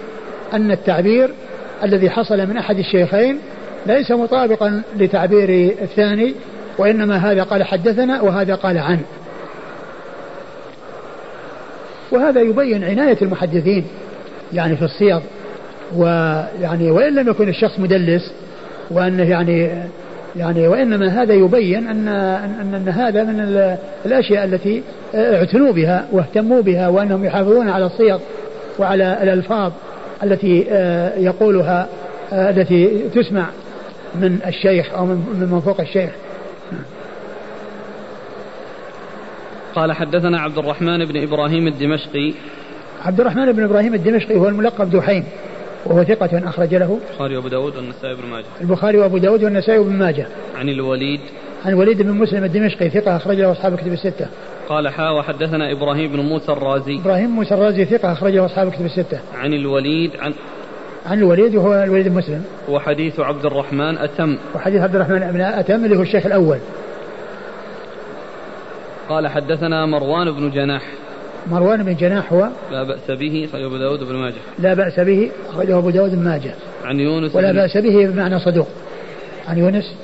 أن التعبير الذي حصل من أحد الشيخين ليس مطابقا لتعبير الثاني وإنما هذا قال حدثنا وهذا قال عن وهذا يبين عناية المحدثين يعني في الصيغ ويعني وإن لم يكن الشخص مدلس وأنه يعني يعني وإنما هذا يبين أن أن, أن هذا من ال- الأشياء التي اعتنوا بها واهتموا بها وأنهم يحافظون على الصيغ وعلى الألفاظ. التي آه، يقولها آه، التي تسمع من الشيخ أو من من فوق الشيخ. قال حدثنا عبد الرحمن بن إبراهيم الدمشقي. عبد الرحمن بن إبراهيم الدمشقي هو الملقب دحيم وهو ثقة أخرج له. البخاري وأبو داود والنسائي بن ماجه. البخاري وأبو داود والنسائي وابن ماجه. عن الوليد. عن وليد بن مسلم الدمشقي ثقة أخرج له أصحاب الكتب الستة. قال حا وحدثنا إبراهيم بن موسى الرازي. إبراهيم موسى الرازي ثقة أخرج له أصحاب الكتب الستة. عن الوليد عن عن الوليد وهو الوليد بن مسلم وحديث عبد الرحمن أتم. وحديث عبد الرحمن بن أتم اللي هو الشيخ الأول. قال حدثنا مروان بن جناح. مروان بن جناح هو لا بأس به أخرجه أبو داود بن ماجه. لا بأس به أخرجه أبو داود بن ماجه. عن يونس ولا بأس به بمعنى صدوق. عن يونس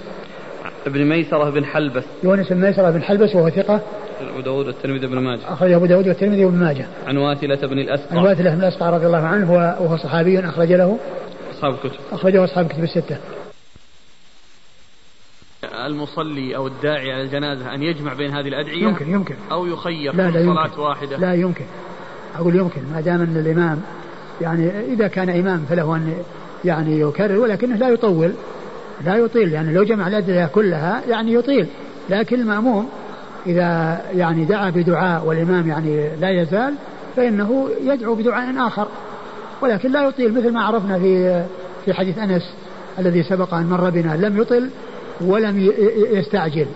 بن ميسرة بن حلبس. يونس بن ميسرة بن حلبس وهو ثقة أبو داود والترمذي بن ماجه. أخرجه أبو داود والترمذي وابن ماجه. عن واثلة بن عن الأسقع واثلة بن الأسقع رضي الله عنه هو- وهو صحابي أخرج له. أصحاب الكتب. أخرجه أصحاب الكتب الستة. المصلي أو الداعي على الجنازة أن يجمع بين هذه الأدعية يمكن يمكن. أو يخير لا لا صلاة يمكن. واحدة؟ لا يمكن. أقول يمكن. ما دام أن الإمام يعني إذا كان إمام فله أن يعني يكرر ولكنه لا يطول لا يطيل. يعني لو جمع الأدعية كلها يعني يطيل. لكن المأموم إذا يعني دعا بدعاء والإمام يعني لا يزال فإنه يدعو بدعاء آخر ولكن لا يطيل مثل ما عرفنا في في حديث أنس الذي سبق أن مر بنا لم يطل ولم يستعجل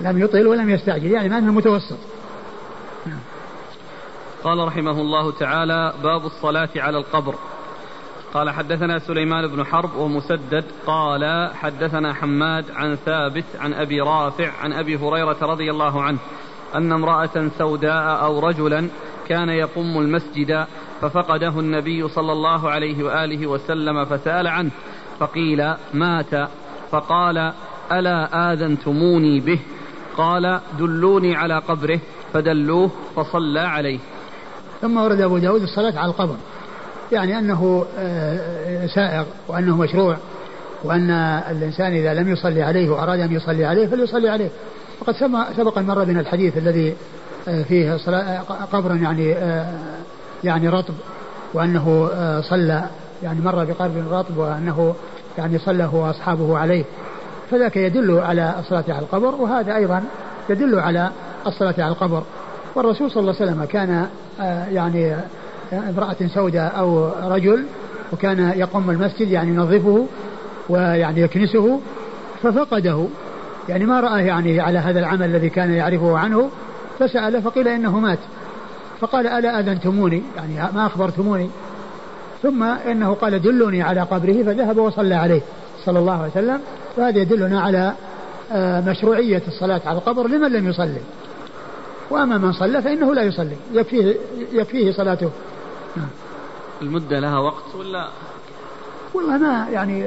لم يطل ولم يستعجل يعني ما أنه متوسط. قال رحمه الله تعالى باب الصلاة على القبر. قال حدثنا سليمان بن حرب ومسدد قال حدثنا حماد عن ثابت عن أبي رافع عن أبي هريرة رضي الله عنه أن امرأة سوداء أو رجلا كان يقم المسجد ففقده النبي صلى الله عليه وآله وسلم فسأل عنه فقيل مات فقال ألا آذنتموني به؟ قال دلوني على قبره فدلوه فصلى عليه. ثم ورد أبو داود الصلاة على القبر. يعني أنه آه، سائغ وأنه مشروع وأن الإنسان إذا لم يصلي عليه وأراد أن يصلي عليه فليصلي عليه. وقد سبق أن مر بنا الحديث الذي آه، فيه قبر يعني آه، يعني رطب وأنه صلى يعني مر بقبر رطب وأنه يعني صلى هو وأصحابه عليه. فذاك يدل على الصلاة على القبر وهذا أيضا يدل على الصلاة على القبر. والرسول صلى الله عليه وسلم كان يعني امرأة سوداء أو رجل وكان يقوم المسجد يعني ينظفه ويعني يكنسه ففقده. يعني ما رآه يعني على هذا العمل الذي كان يعرفه عنه فسأل فقيل إنه مات. فقال ألا أذنتموني؟ يعني ما أخبرتموني. ثم إنه قال دلوني على قبره فذهب وصلى عليه صلى الله عليه وسلم. وهذا يدلنا على آه، مشروعية الصلاة على القبر لمن لم يصلي. وأما من صلى فإنه لا يصلي يكفيه, يكفيه صلاته. المدة لها وقت ولا؟ والله ما يعني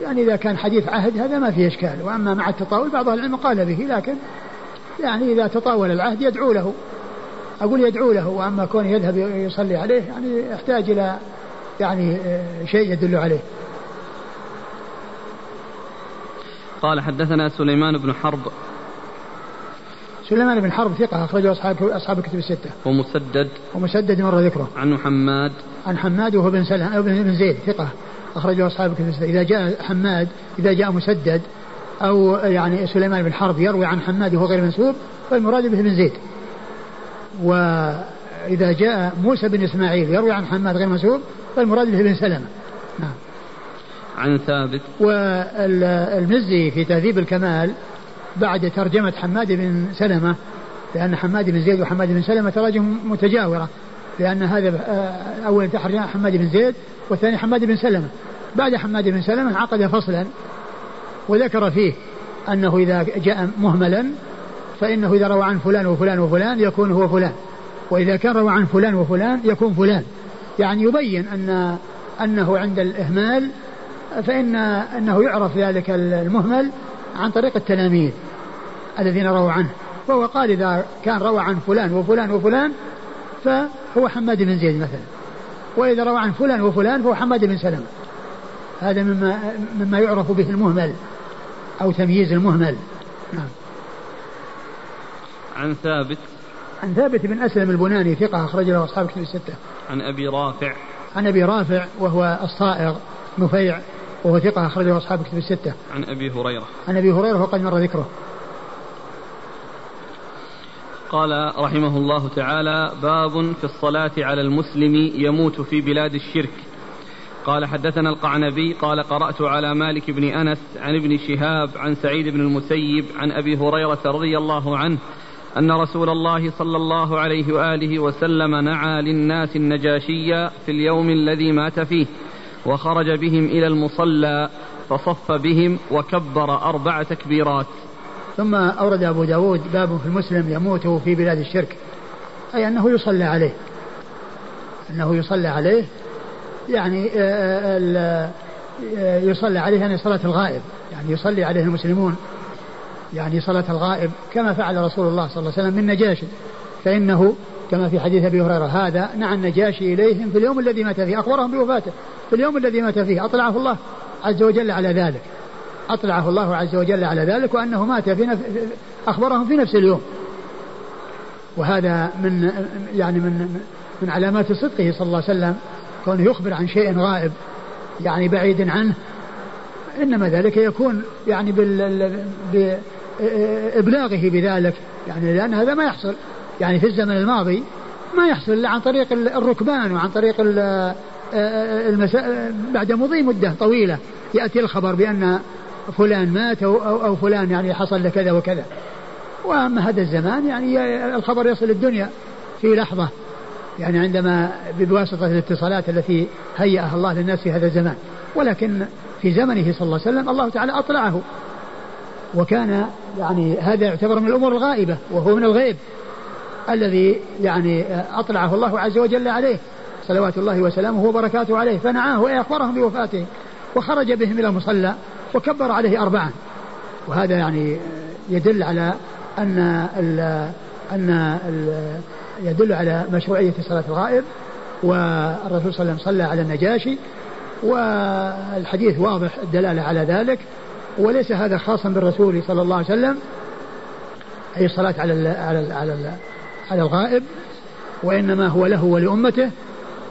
يعني إذا كان حديث عهد هذا ما فيه إشكال. وأما مع التطاول بعض العلم قال به لكن يعني إذا تطاول العهد يدعو له. أقول يدعو له وأما كونه يذهب يصلي عليه يعني يحتاج إلى يعني شيء يدل عليه. قال حدثنا سليمان بن حرب سليمان بن حرب ثقة أخرجه أصحاب أصحاب الكتب الستة. ومسدد ومسدد مر ذكره. عن حماد عن حماد وهو بن سلم بن زيد ثقة أخرجه أصحاب الكتب الستة. إذا جاء حماد إذا جاء مسدد أو يعني سليمان بن حرب يروي عن حماد وهو غير منسوب فالمراد به بن زيد. وإذا جاء موسى بن إسماعيل يروي عن حماد غير منسوب فالمراد به بن سلمة. نعم. عن ثابت والمزي في تهذيب الكمال بعد ترجمة حماد بن سلمة لأن حماد بن زيد وحماد بن سلمة تراجم متجاورة لأن هذا آه، أول تحرجم حماد بن زيد والثاني حماد بن سلمة. بعد حماد بن سلمة عقد فصلا وذكر فيه أنه إذا جاء مهملا فإنه إذا روى عن فلان وفلان وفلان يكون هو فلان وإذا كان روى عن فلان وفلان يكون فلان. يعني يبين أن أنه عند الإهمال فإن أنه يعرف ذلك المهمل عن طريق التلاميذ الذين رووا عنه. فهو قال إذا كان روى عن فلان وفلان وفلان فهو حماد بن زيد مثلا. وإذا روى عن فلان وفلان فهو حماد بن سلمة. هذا مما مما يعرف به المهمل أو تمييز المهمل. نعم. عن ثابت. عن ثابت بن أسلم البناني ثقة أخرج له أصحاب كتب الستة. عن أبي رافع. عن أبي رافع وهو الصائغ نفيع وهو ثقة أخرجه أصحاب كتب الستة. عن أبي هريرة. عن أبي هريرة وقد مر ذكره. قال رحمه الله تعالى باب في الصلاة على المسلم يموت في بلاد الشرك قال حدثنا القعنبي قال قرأت على مالك بن أنس عن ابن شهاب عن سعيد بن المسيب عن أبي هريرة رضي الله عنه أن رسول الله صلى الله عليه وآله وسلم نعى للناس النجاشية في اليوم الذي مات فيه وخرج بهم إلى المصلى فصف بهم وكبر أربع تكبيرات. ثم أورد أبو داود باب في المسلم يموت في بلاد الشرك أي أنه يصلى عليه. أنه يصلى عليه يعني آه، آه، يصلى عليه يعني صلاة الغائب يعني يصلي عليه المسلمون يعني صلاة الغائب كما فعل رسول الله صلى الله عليه وسلم من نجاشي. فإنه كما في حديث أبي هريرة هذا نعى النجاشي إليهم في اليوم الذي مات فيه أخبرهم بوفاته. في اليوم الذي مات فيه. أطلعه الله عز وجل على ذلك. أطلعه الله عز وجل على ذلك وأنه مات في نف... أخبرهم في نفس اليوم. وهذا من يعني من من علامات صدقه صلى الله عليه وسلم كونه يخبر عن شيء غائب يعني بعيد عنه. إنما ذلك يكون يعني بال بابلاغه بذلك. يعني لأن هذا ما يحصل. يعني في الزمن الماضي ما يحصل إلا عن طريق الركبان وعن طريق المسا... بعد مضي مدة طويلة يأتي الخبر بأن فلان مات أو, أو, أو فلان يعني حصل له كذا وكذا. وأما هذا الزمان يعني الخبر يصل الدنيا في لحظة يعني عندما بواسطة الاتصالات التي هيأها الله للناس في هذا الزمان. ولكن في زمنه صلى الله عليه وسلم الله تعالى أطلعه. وكان يعني هذا يعتبر من الأمور الغائبة وهو من الغيب الذي يعني أطلعه الله عز وجل عليه. صلوات الله وسلامه وبركاته عليه فنعاه وأخبرهم بوفاته وخرج بهم إلى المصلى وكبر عليه أربعا. وهذا يعني يدل على أن ال أن ال يدل على مشروعية صلاة الغائب والرسول صلى الله عليه وسلم صلى على النجاشي والحديث واضح الدلالة على ذلك. وليس هذا خاصا بالرسول صلى الله عليه وسلم أي الصلاة على ال على ال على ال على الغائب وإنما هو له ولأمته.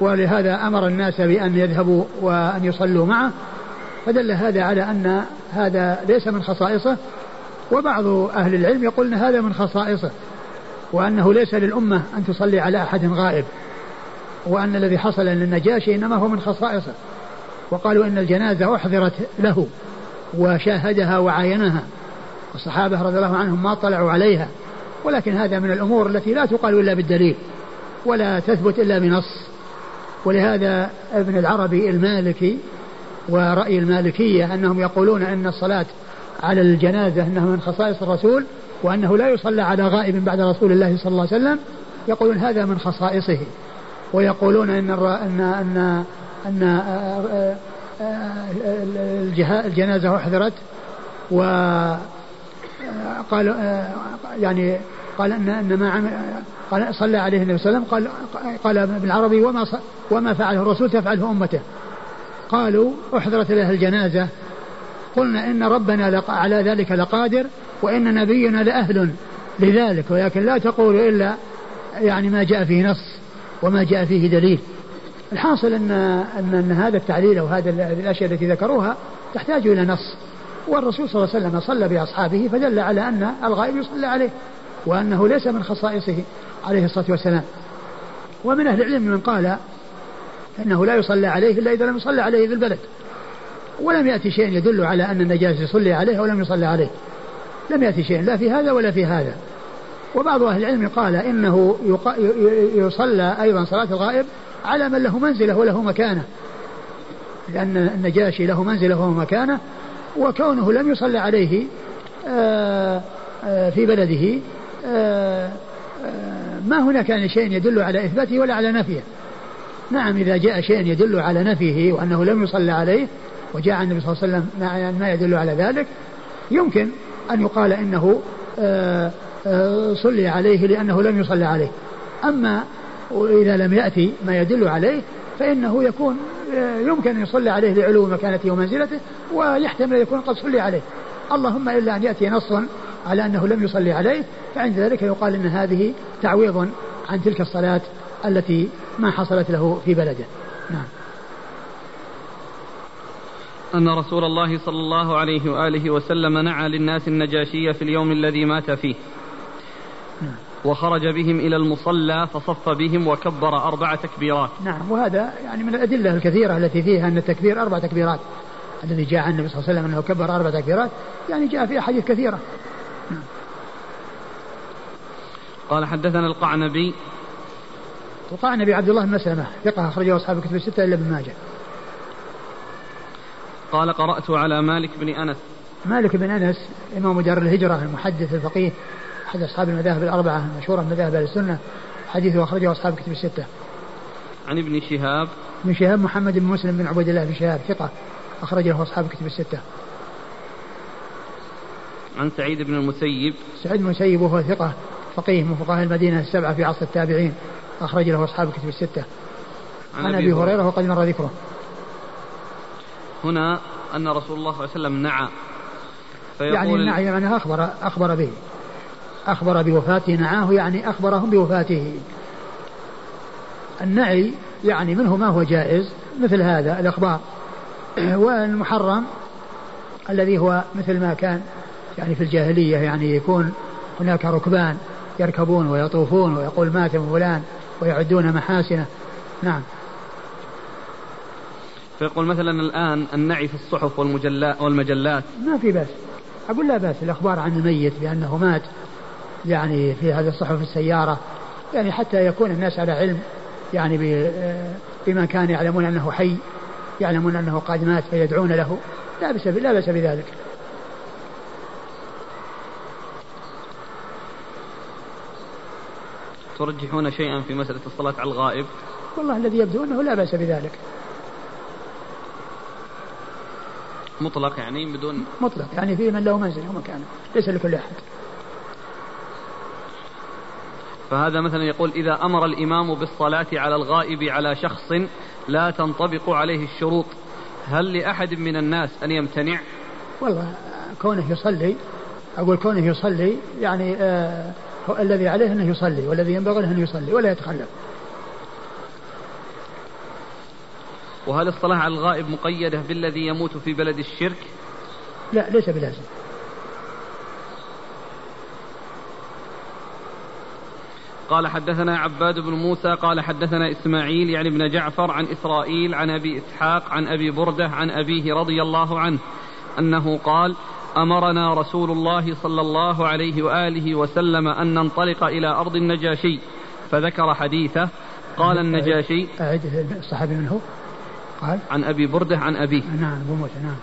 ولهذا أمر الناس بأن يذهبوا وأن يصلوا معه فدل هذا على أن هذا ليس من خصائصه وبعض أهل العلم يقول أن هذا من خصائصه وأنه ليس للأمة أن تصلي على أحد غائب وأن الذي حصل للنجاشي إنما هو من خصائصه وقالوا إن الجنازة أحضرت له وشاهدها وعاينها والصحابة رضي الله عنهم ما طلعوا عليها ولكن هذا من الأمور التي لا تقال إلا بالدليل ولا تثبت إلا بنص. ولهذا ابن العربي المالكي ورأي المالكية أنهم يقولون أن الصلاة على الجنازة أنها من خصائص الرسول وأنه لا يصلى على غائب بعد رسول الله صلى الله عليه وسلم يقولون هذا من خصائصه. ويقولون أن أن أن أن آه، آه، آه، الجنازة أحضرت و يعني قال ان ان ما قال صلى عليه النبي صلى الله عليه وسلم قال قال ابن العربي وما وما فعله الرسول تفعله أمته. قالوا أحضرت له الجنازة. قلنا إن ربنا على ذلك لقادر وإن نبينا لأهل لذلك ولكن لا تقول إلا يعني ما جاء فيه نص وما جاء فيه دليل. الحاصل ان ان, أن هذا التعليل أو هذه الأشياء التي ذكروها تحتاج إلى نص. والرسول صلى الله عليه وسلم صلى بأصحابه فدل على أن الغائب يصلى عليه. وأنه ليس من خصائصه عليه الصلاة والسلام. ومن أهل العلم من قال إنه لا يصلى عليه إلا إذا لم يصلى عليه في البلد. ولم يأتي شيء يدل على أن النجاسه يصلي عليه أو لم يصلى عليه. لم يأتي شيء لا في هذا ولا في هذا. وبعض أهل العلم قال إنه يصلى أيضا صلاة الغائب على من له منزلة وله مكانة. لأن النجاشي له منزلة ومكانه وكونه لم يصلى عليه آه، آه، في بلده ما هناك يعني شيء يدل على إثباته ولا على نفيه. نعم إذا جاء شيء يدل على نفيه وأنه لم يصلى عليه وجاء النبي صلى الله عليه وسلم ما يدل على ذلك يمكن أن يقال إنه صلي عليه لأنه لم يصلى عليه. أما وإذا لم يأتي ما يدل عليه فإنه يكون يمكن أن يصلي عليه لعلو مكانته ومنزلته ويحتمل أن يكون قد صلي عليه. اللهم إلا أن يأتي نص على أنه لم يصلي عليه فعند ذلك يقال أن هذه تعويض عن تلك الصلاة التي ما حصلت له في بلده. نعم. أن رسول الله صلى الله عليه وآله وسلم نعى للناس النجاشية في اليوم الذي مات فيه. نعم. وخرج بهم إلى المصلى فصف بهم وكبر أربع تكبيرات. نعم وهذا يعني من الأدلة الكثيرة التي فيها أن التكبير أربع تكبيرات الذي جاء عن النبي صلى الله عليه وسلم أنه كبر أربع تكبيرات يعني جاء في أحاديث كثيرة نعم. قال حدثنا القعنبي. القعنبي عبد الله بن مسلمة ثقة أخرجه أصحاب الكتب الستة إلا ابن ماجه. قال قرأت على مالك بن أنس. مالك بن أنس إمام دار الهجرة المحدث الفقيه أحد أصحاب المذاهب الأربعة المشهورة من مذاهب أهل السنة حديثه أخرجه أصحاب كتب الستة. عن ابن شهاب. ابن شهاب محمد بن مسلم بن عبيد الله بن شهاب ثقة أخرجه أصحاب كتب الستة. عن سعيد بن المسيب. سعيد بن المسيب وهو ثقة فقيه من فقهاء المدينة السبعة في عصر التابعين. أخرج له أصحاب كتب الستة. عن, أبي هريرة. وقد مر ذكره. هنا أن رسول الله صلى الله عليه وسلم نعى. يعني النعي يعني أخبر أخبر به. أخبر بوفاته نعاه يعني أخبرهم بوفاته. النعي يعني منه ما هو جائز مثل هذا الإخبار. والمحرم الذي هو مثل ما كان يعني في الجاهلية يعني يكون هناك ركبان. يركبون ويطوفون ويقول مات فلان ويعدون محاسنه. نعم. فيقول مثلا الآن النعي في الصحف والمجلات ما في بأس. أقول لا بأس. الأخبار عن الميت بأنه مات يعني في هذه الصحف السيارة. يعني حتى يكون الناس على علم يعني بما كان يعلمون أنه حي يعلمون أنه قد مات فيدعون له. لا بأس لا بأس بذلك. ترجحون شيئا في مسألة الصلاة على الغائب؟ والله الذي يبدو أنه لا بأس بذلك. مطلق يعني بدون مطلق يعني في من له منزل ومكانه ليس لكل أحد. فهذا مثلا يقول إذا أمر الإمام بالصلاة على الغائب على شخص لا تنطبق عليه الشروط هل لأحد من الناس أن يمتنع؟ والله كونه يصلي أقول كونه يصلي يعني آه الذي عليه أنه يصلي والذي ينبغي له أن يصلي ولا يتخلف. وهل الصلاة على الغائب مقيدة بالذي يموت في بلد الشرك؟ لا ليس بلازم. قال حدثنا عباد بن موسى قال حدثنا إسماعيل يعني ابن جعفر عن إسرائيل عن أبي إسحاق عن أبي بردة عن أبيه رضي الله عنه أنه قال أمرنا رسول الله صلى الله عليه وآله وسلم أن ننطلق إلى أرض النجاشي. فذكر حديثه. قال النجاشي. أعد الصحابي من هو؟ قال. عن أبي بردة عن أبيه. نعم أبو موسى نعم.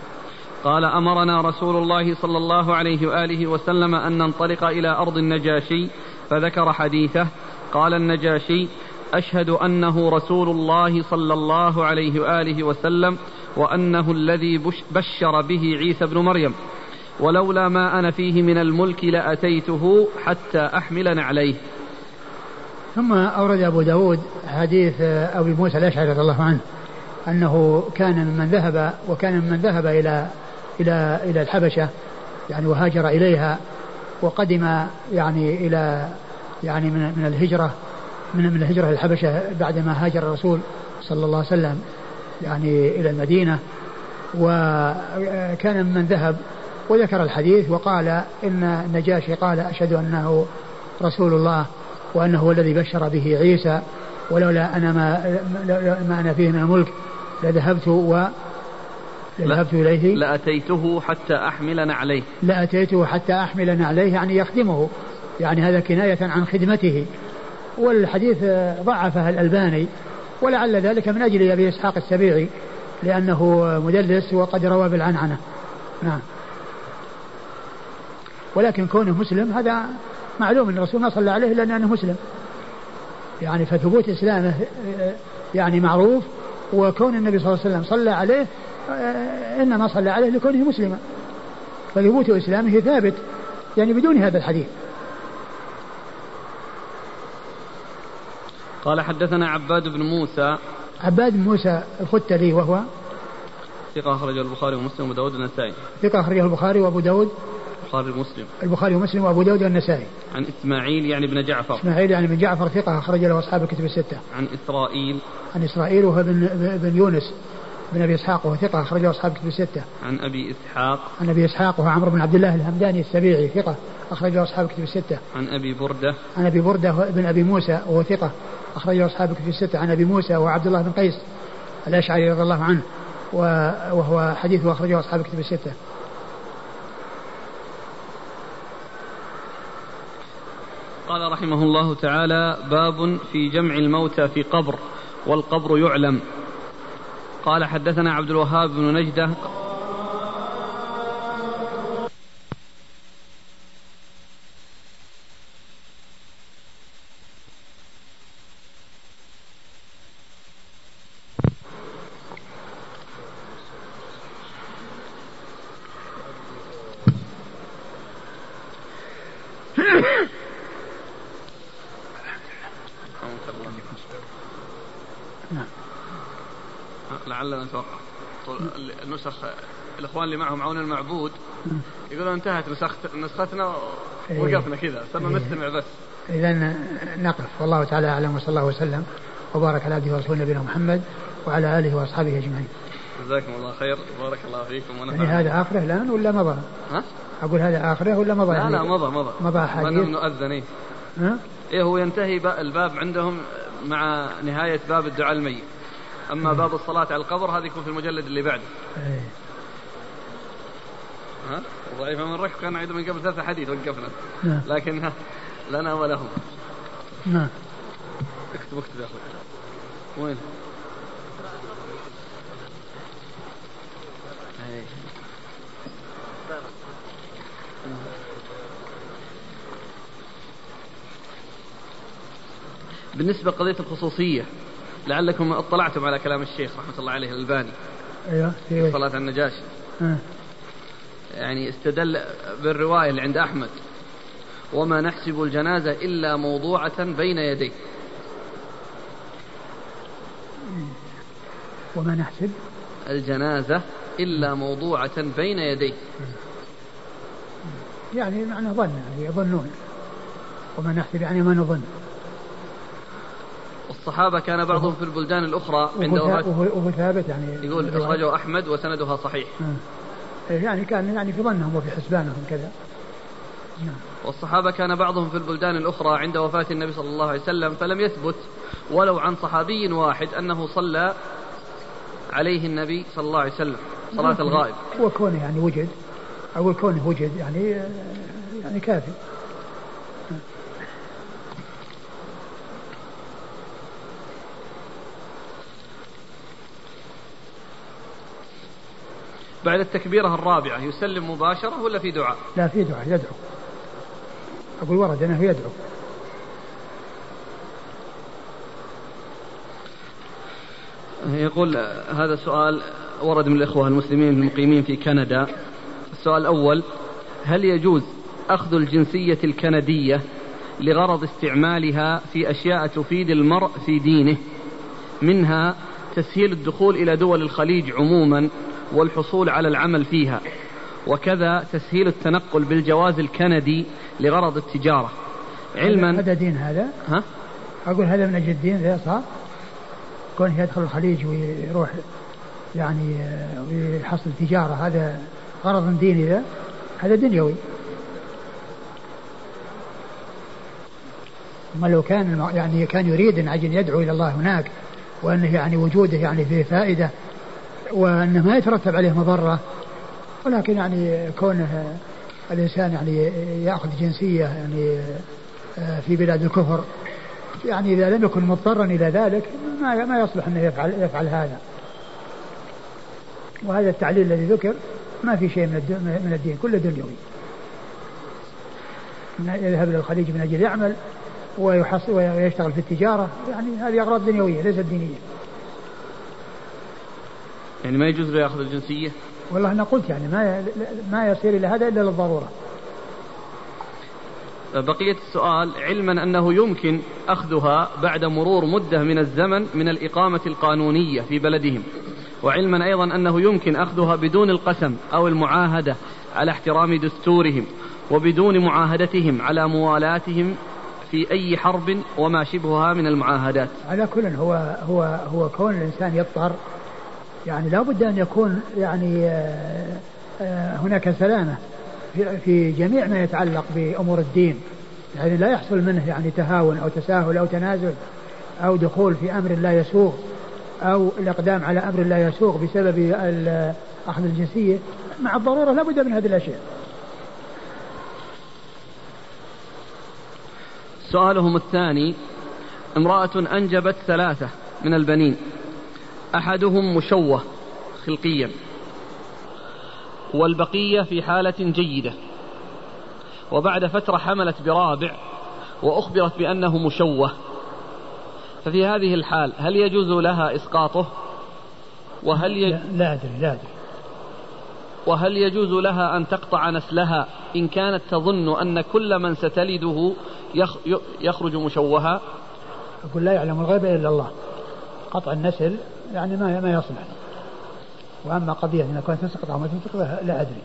قال أمرنا رسول الله صلى الله عليه وآله وسلم أن ننطلق إلى أرض النجاشي. فذكر حديثه. قال النجاشي أشهد أنه رسول الله صلى الله عليه وآله وسلم وأنه الذي بشر به عيسى بن مريم. ولولا ما أنا فيه من الملك لأتيته حتى أحمل عليه. ثم أورد أبو داود حديث أبي موسى الأشعري رضي الله عنه أنه كان ممن ذهب وكان ممن ذهب إلى إلى إلى الحبشة يعني وهاجر إليها وقدم يعني إلى يعني من من الهجرة من من الهجرة للحبشة بعدما هاجر الرسول صلى الله عليه وسلم يعني إلى المدينة وكان من ذهب وذكر الحديث وقال إن النجاشي قال أشهد أنه رسول الله وأنه هو الذي بشر به عيسى ولولا أنا ما, ما أنا فيه من الملك لذهبت و لذهبت إليه. لأتيته حتى أحمل عليه. لأتيته حتى أحمل عليه يعني يخدمه يعني هذا كناية عن خدمته. والحديث ضعفه الألباني ولعل ذلك من أجل أبي إسحاق السبيعي لأنه مدلس وقد روى بالعنعنة. نعم. ولكن كونه مسلم هذا معلوم أن الرسول ما صلى عليه إلا أنه مسلم. يعني فثبوت إسلامه يعني معروف وكون النبي صلى الله عليه وسلم صلى عليه إنما صلى عليه لكونه مسلما. فثبوت إسلامه ثابت يعني بدون هذا الحديث. قال حدثنا عباد بن موسى. عباد بن موسى الختلي وهو ثقة أخرجه البخاري ومسلم وأبو داود والنسائي ثقة أخرجه البخاري وأبو داود. البخاري ومسلم. البخاري ومسلم وأبو داود والنسائي. عن إسماعيل يعني ابن جعفر. إسماعيل يعني ابن جعفر ثقة أخرج له أصحاب الكتب الستة. عن إسرائيل. عن إسرائيل وهو بن بن يونس بن أبي إسحاق وهو ثقة أخرج له أصحاب الكتب الستة. عن أبي إسحاق. عن أبي إسحاق وهو عمرو بن عبد الله الهمداني السبيعي ثقة أخرج له أصحاب الكتب الستة. عن أبي بردة. عن أبي بردة بن أبي موسى وهو ثقة أخرج له أصحاب الكتب الستة. عن أبي موسى وعبد الله بن قيس الأشعري رضي الله عنه وهو حديثه أخرجه أصحاب الكتب الستة. قال رحمه الله تعالى باب في جمع الموتى في قبر والقبر يعلم. قال حدثنا عبد الوهاب بن نجدة معهم عون المعبود يقولون انتهت نسخت نسختنا إيه. وقفنا كذا صرنا إيه. نستمع بس إذا نقف والله تعالى أعلم وصلى الله وسلم وبارك على عبده ورسوله نبينا محمد وعلى آله وأصحابه أجمعين. جزاكم الله خير بارك الله فيكم ونفع يعني هذا آخره الآن ولا مضى؟ ها؟ أقول هذا آخره ولا مضى؟ لا لا مضى مضى مضى حديث نؤذن إيه؟ ها؟ إيه هو ينتهي الباب عندهم مع نهاية باب الدعاء الميت. أما باب الصلاة على القبر هذه يكون في المجلد اللي بعده إيه. ها؟ ضعيف من الرحم كان عيد من قبل ثلاثة حديث وقفنا. نعم. لكن لنا ولهم نعم. اكتب اكتب يا أخوي. وين؟ بالنسبة لقضية الخصوصية لعلكم اطلعتم على كلام الشيخ رحمة الله عليه الألباني. أيوه في إيه؟ صلاة النجاشي. آه. يعني استدل بالرواية اللي عند أحمد. وما نحسب الجنازة إلا موضوعة بين يديه. وما نحسب الجنازة إلا موضوعة بين يديه. يعني معنى ظن يعني يظنون. وما نحسب يعني ما نظن. والصحابة كان بعضهم في البلدان الأخرى عند وهو, وفاة وهو, وهو ثابت يعني. يقول. أخرجه أحمد وسندها صحيح. آه. إيه، يعني كان يعني في ظنهم وفي حسبانهم كذا. نعم. والصحابة كان بعضهم في البلدان الأخرى عند وفاة النبي صلى الله عليه وسلم فلم يثبت ولو عن صحابي واحد أنه صلى عليه النبي صلى الله عليه وسلم صلاة الغائب. هو كونه يعني وجد أو كونه وجد يعني آه، يعني كافي. بعد التكبيرة الرابعة يسلم مباشرة ولا في دعاء؟ لا في دعاء يدعو. أقول ورد أنه يدعو. يقول هذا سؤال ورد من الإخوة المسلمين المقيمين في كندا. السؤال الأول هل يجوز أخذ الجنسية الكندية لغرض استعمالها في أشياء تفيد المرء في دينه منها تسهيل الدخول إلى دول الخليج عموما والحصول على العمل فيها. وكذا تسهيل التنقل بالجواز الكندي لغرض التجارة. علما هذا دين هذا؟ ها؟ أقول هذا من أجل الدين ذا صار كونه يدخل الخليج ويروح يعني آه، ويحصل تجارة هذا غرض ديني ذا؟ هذا دنيوي. أما لو كان يعني كان يريد أن يدعو إلى الله هناك وأنه يعني وجوده يعني فيه فائدة وأنه ما يترتب عليه مضرة ولكن يعني كونه الإنسان يعني يأخذ جنسية يعني آه، في بلاد الكفر يعني إذا لم يكن مضطرا إلى ذلك ما ما يصلح أنه يفعل يفعل هذا. وهذا التعليل الذي ذكر ما في شيء من من الدين كله دنيوي يذهب إلى الخليج من أجل يعمل ويحصل ويشتغل في التجارة يعني هذه أغراض دنيوية ليست دينية. يعني ما يجوز له ياخذ الجنسية؟ والله أنا قلت يعني ما ما يصير إلى هذا إلا للضرورة. بقية السؤال علما أنه يمكن أخذها بعد مرور مدة من الزمن من الإقامة القانونية في بلدهم. وعلما أيضا أنه يمكن أخذها بدون القسم أو المعاهدة على احترام دستورهم وبدون معاهدتهم على موالاتهم في أي حرب وما شبهها من المعاهدات. على كل هو هو هو كون الإنسان يضطر يعني لا بد أن يكون يعني آه، آه، هناك سلامة في- جميع ما يتعلق بأمور الدين يعني لا يحصل منه يعني تهاون أو تساهل أو تنازل أو دخول في أمر لا يسوغ أو الإقدام على أمر لا يسوغ بسبب ال- أخذ الجنسية. مع الضرورة لا بد من هذه الأشياء. سؤالهم الثاني امرأة أنجبت ثلاثة من البنين. أحدهم مشوه خلقيا والبقية في حالة جيدة. وبعد فترة حملت برابع وأخبرت بأنه مشوه. ففي هذه الحال هل يجوز لها إسقاطه؟ وهل ي... لا, أدري لا أدري. وهل يجوز لها أن تقطع نسلها إن كانت تظن أن كل من ستلده يخ... يخرج مشوها؟ أقول لا يعلم الغيب إلا الله. قطع النسل يعني ما ما يصلح. وأما قضية ان كانت تسقط أو ما تسقط لا أدري.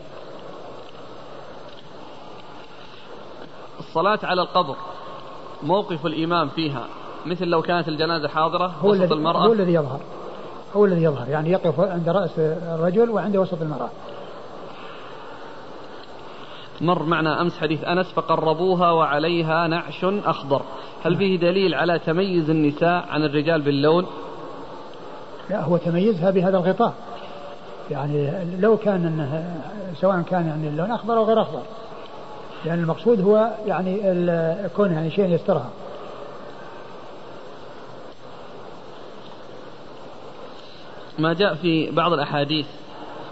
الصلاة على القبر موقف الإمام فيها مثل لو كانت الجنازة حاضرة هو وسط الذي المرأة. هو الذي يظهر. هو الذي يظهر يعني يقف عند رأس الرجل وعند وسط المرأة. مر معنا أمس حديث أنس فقربوها وعليها نعش أخضر. هل فيه دليل على تميز النساء عن الرجال باللون؟ لا هو تميزها بهذا الغطاء. يعني لو كان انه سواء كان يعني اللون أخضر أو غير أخضر. لأن المقصود هو يعني كون يعني شيء يسترها. ما جاء في بعض الأحاديث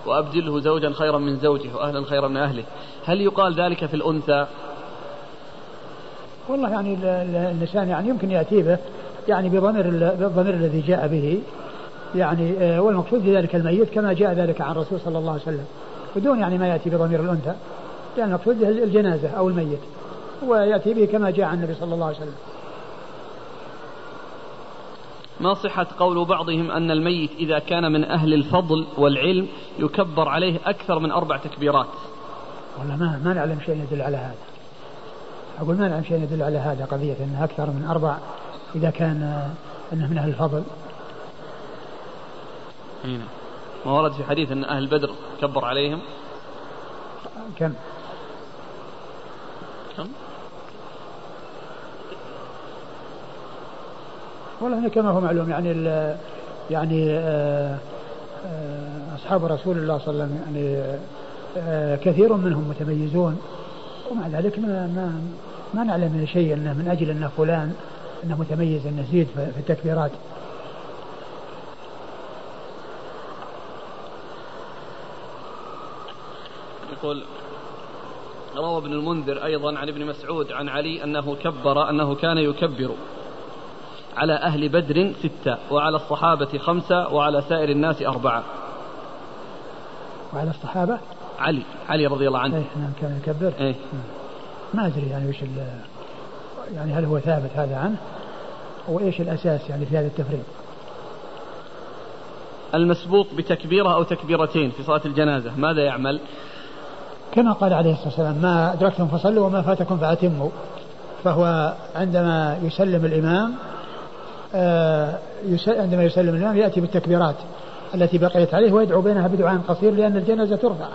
وأبدله زوجا خيرا من زوجه واهلا خيرا من أهله. هل يقال ذلك في الأنثى؟ والله يعني الإنسان يعني يمكن يأتي به يعني بضمير بالضمير الذي جاء به. يعني آه، والمقصود بذلك الميت كما جاء ذلك عن الرسول صلى الله عليه وسلم بدون يعني ما يأتي بضمير الأنثى لأن المقصود به الجنازة أو الميت ويأتي به كما جاء عن النبي صلى الله عليه وسلم. ما صحة قول بعضهم أن الميت إذا كان من أهل الفضل والعلم يكبر عليه أكثر من أربع تكبيرات؟ والله ما ما نعلم شيء يدل على هذا. أقول ما نعلم شيء يدل على هذا قضية أنه أكثر من أربع إذا كان أنه من أهل الفضل. هنا. ما ورد في حديث أن أهل بدر كبر عليهم. كم؟ كم؟ والله كما هو معلوم يعني ال يعني آه، آه، أصحاب رسول الله صلى الله عليه وسلم يعني آه، كثير منهم متميزون. ومع ذلك ما ما ما نعلم شيء إنه من أجل إن فلان إنه متميز إنه يزيد في التكبيرات. يقول روى ابن المنذر أيضا عن ابن مسعود عن علي أنه كبر أنه كان يكبر على أهل بدر ستة وعلى الصحابة خمسة وعلى سائر الناس أربعة. وعلى الصحابة؟ علي علي رضي الله عنه. إيه نعم كان يكبر. إيه. ما أدري يعني وش يعني هل هو ثابت هذا عنه؟ وإيش الأساس يعني في هذا التفريق؟ المسبوق بتكبيرة أو تكبيرتين في صلاة الجنازة. ماذا يعمل؟ كما قال عليه الصلاة والسلام ما أدركتم فصلوا وما فاتكم فأتموا. فهو عندما يسلم الإمام آه عندما يسلم الإمام يأتي بالتكبيرات التي بقيت عليه ويدعو بينها بدعاء قصير لأن الجنازة ترفع.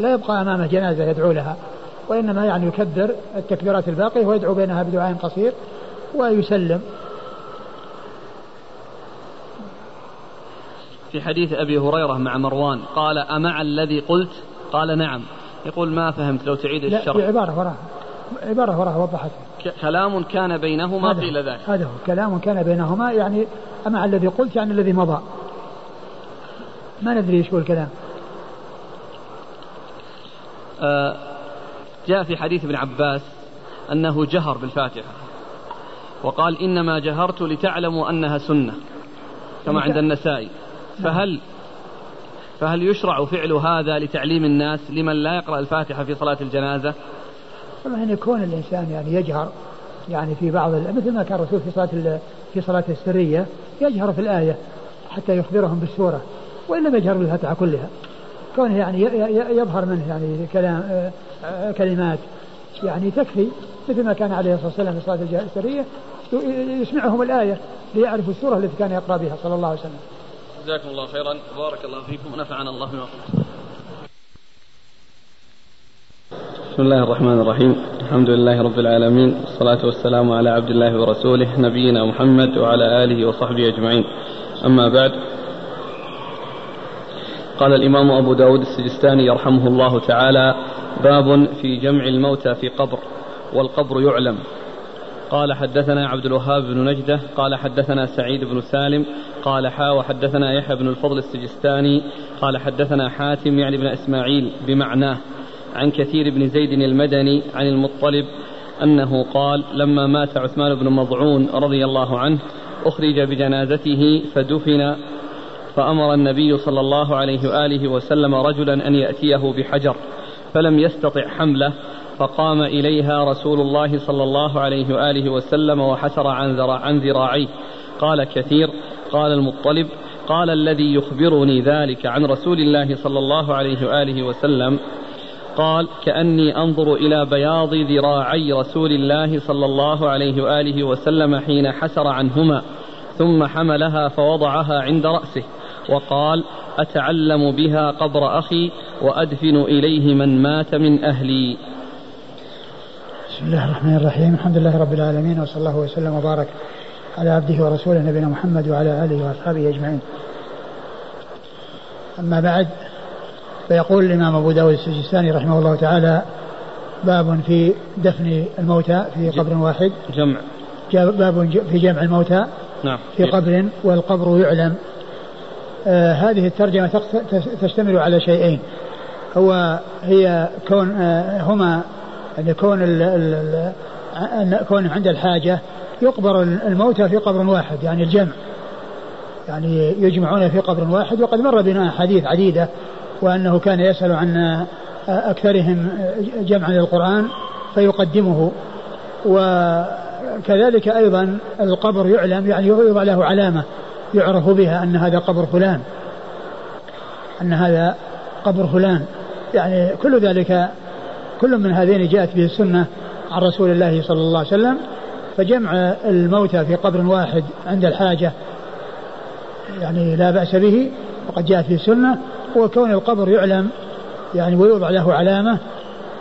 لا يبقى أمامه جنازة يدعو لها وإنما يعني يكبر التكبيرات الباقية ويدعو بينها بدعاء قصير ويسلم. في حديث أبي هريرة مع مروان قال أمع الذي قلت؟ قال نعم. يقول ما فهمت لو تعيد الشرح. لا عبارة وراها عبارة وراها وضحتها كلام كان بينهما قيل ذلك هذا هو. كلام كان بينهما يعني أمع الذي قلت يعني الذي مضى. ما ندري إيش هو الكلام آه جاء في حديث ابن عباس أنه جهر بالفاتحة. وقال إنما جهرت لتعلموا أنها سنة كما عند النسائي. فهل فهل يشرع فعل هذا لتعليم الناس لمن لا يقرأ الفاتحة في صلاة الجنازة؟ طبعا يكون الإنسان يعني يجهر يعني في بعض مثل ما كان الرسول في صلاة في صلاة السرية يجهر في الآية حتى يخبرهم بالسورة وإن لم يجهر بالفاتحة كلها. كونه يعني يظهر منه يعني كلام آه، آه، كلمات يعني تكفي. مثل ما كان عليه الصلاة والسلام في صلاة السرية يسمعهم الآية ليعرفوا السورة التي كان يقرأ بها صلى الله عليه وسلم. جزاكم الله خيرا. بارك الله فيكم. ونفعنا الله بما قلت بسم الله الرحمن الرحيم. الحمد لله رب العالمين. والصلاة والسلام على عبد الله ورسوله نبينا محمد وعلى آله وصحبه أجمعين. أما بعد. قال الإمام أبو داود السجستاني يرحمه الله تعالى باب في جمع الموتى في قبر والقبر يعلم. قال حدثنا عبد الوهاب بن نجدة قال حدثنا سعيد بن سالم قال حا وحدثنا يحيى بن الفضل السجستاني قال حدثنا حاتم يعني بن إسماعيل بمعناه عن كثير بن زيد المدني عن المطلب أنه قال لما مات عثمان بن مضعون رضي الله عنه أخرج بجنازته فدفن فأمر النبي صلى الله عليه وآله وسلم رجلا أن يأتيه بحجر فلم يستطع حمله فقام إليها رسول الله صلى الله عليه وآله وسلم وحسر عن, عن ذراعيه. قال كثير قال المطلب قال الذي يخبرني ذلك عن رسول الله صلى الله عليه وآله وسلم. قال كأني أنظر إلى بياض ذراعي رسول الله صلى الله عليه وآله وسلم حين حسر عنهما ثم حملها فوضعها عند رأسه وقال أتعلم بها قبر أخي وأدفن إليه من مات من أهلي. بسم الله الرحمن الرحيم. الحمد لله رب العالمين وصلى الله وسلم وبارك على عبده ورسوله نبينا محمد وعلى آله وأصحابه أجمعين. أما بعد فيقول الإمام أبو داود السجستاني رحمه الله تعالى باب في دفن الموتى في قبر واحد. جمع. باب في جمع الموتى نعم. في قبر والقبر يعلم. آه هذه الترجمة تشتمل على شيئين. هو هي كون آه هما أن كون ال ال كون عند الحاجة يقبر الموتى في قبر واحد يعني الجمع. يعني يجمعون في قبر واحد وقد مر بنا حديث عديدة وأنه كان يسأل عن أكثرهم جمعا للقرآن فيقدمه. وكذلك أيضا القبر يعلم يعني يوضع له علامة يعرف بها أن هذا قبر فلان أن هذا قبر فلان. يعني كل ذلك كل من هذين جاءت به السنة عن رسول الله صلى الله عليه وسلم فجمع الموتى في قبر واحد عند الحاجة يعني لا بأس به وقد جاء في السنة وكون القبر يعلم يعني ويوضع له علامة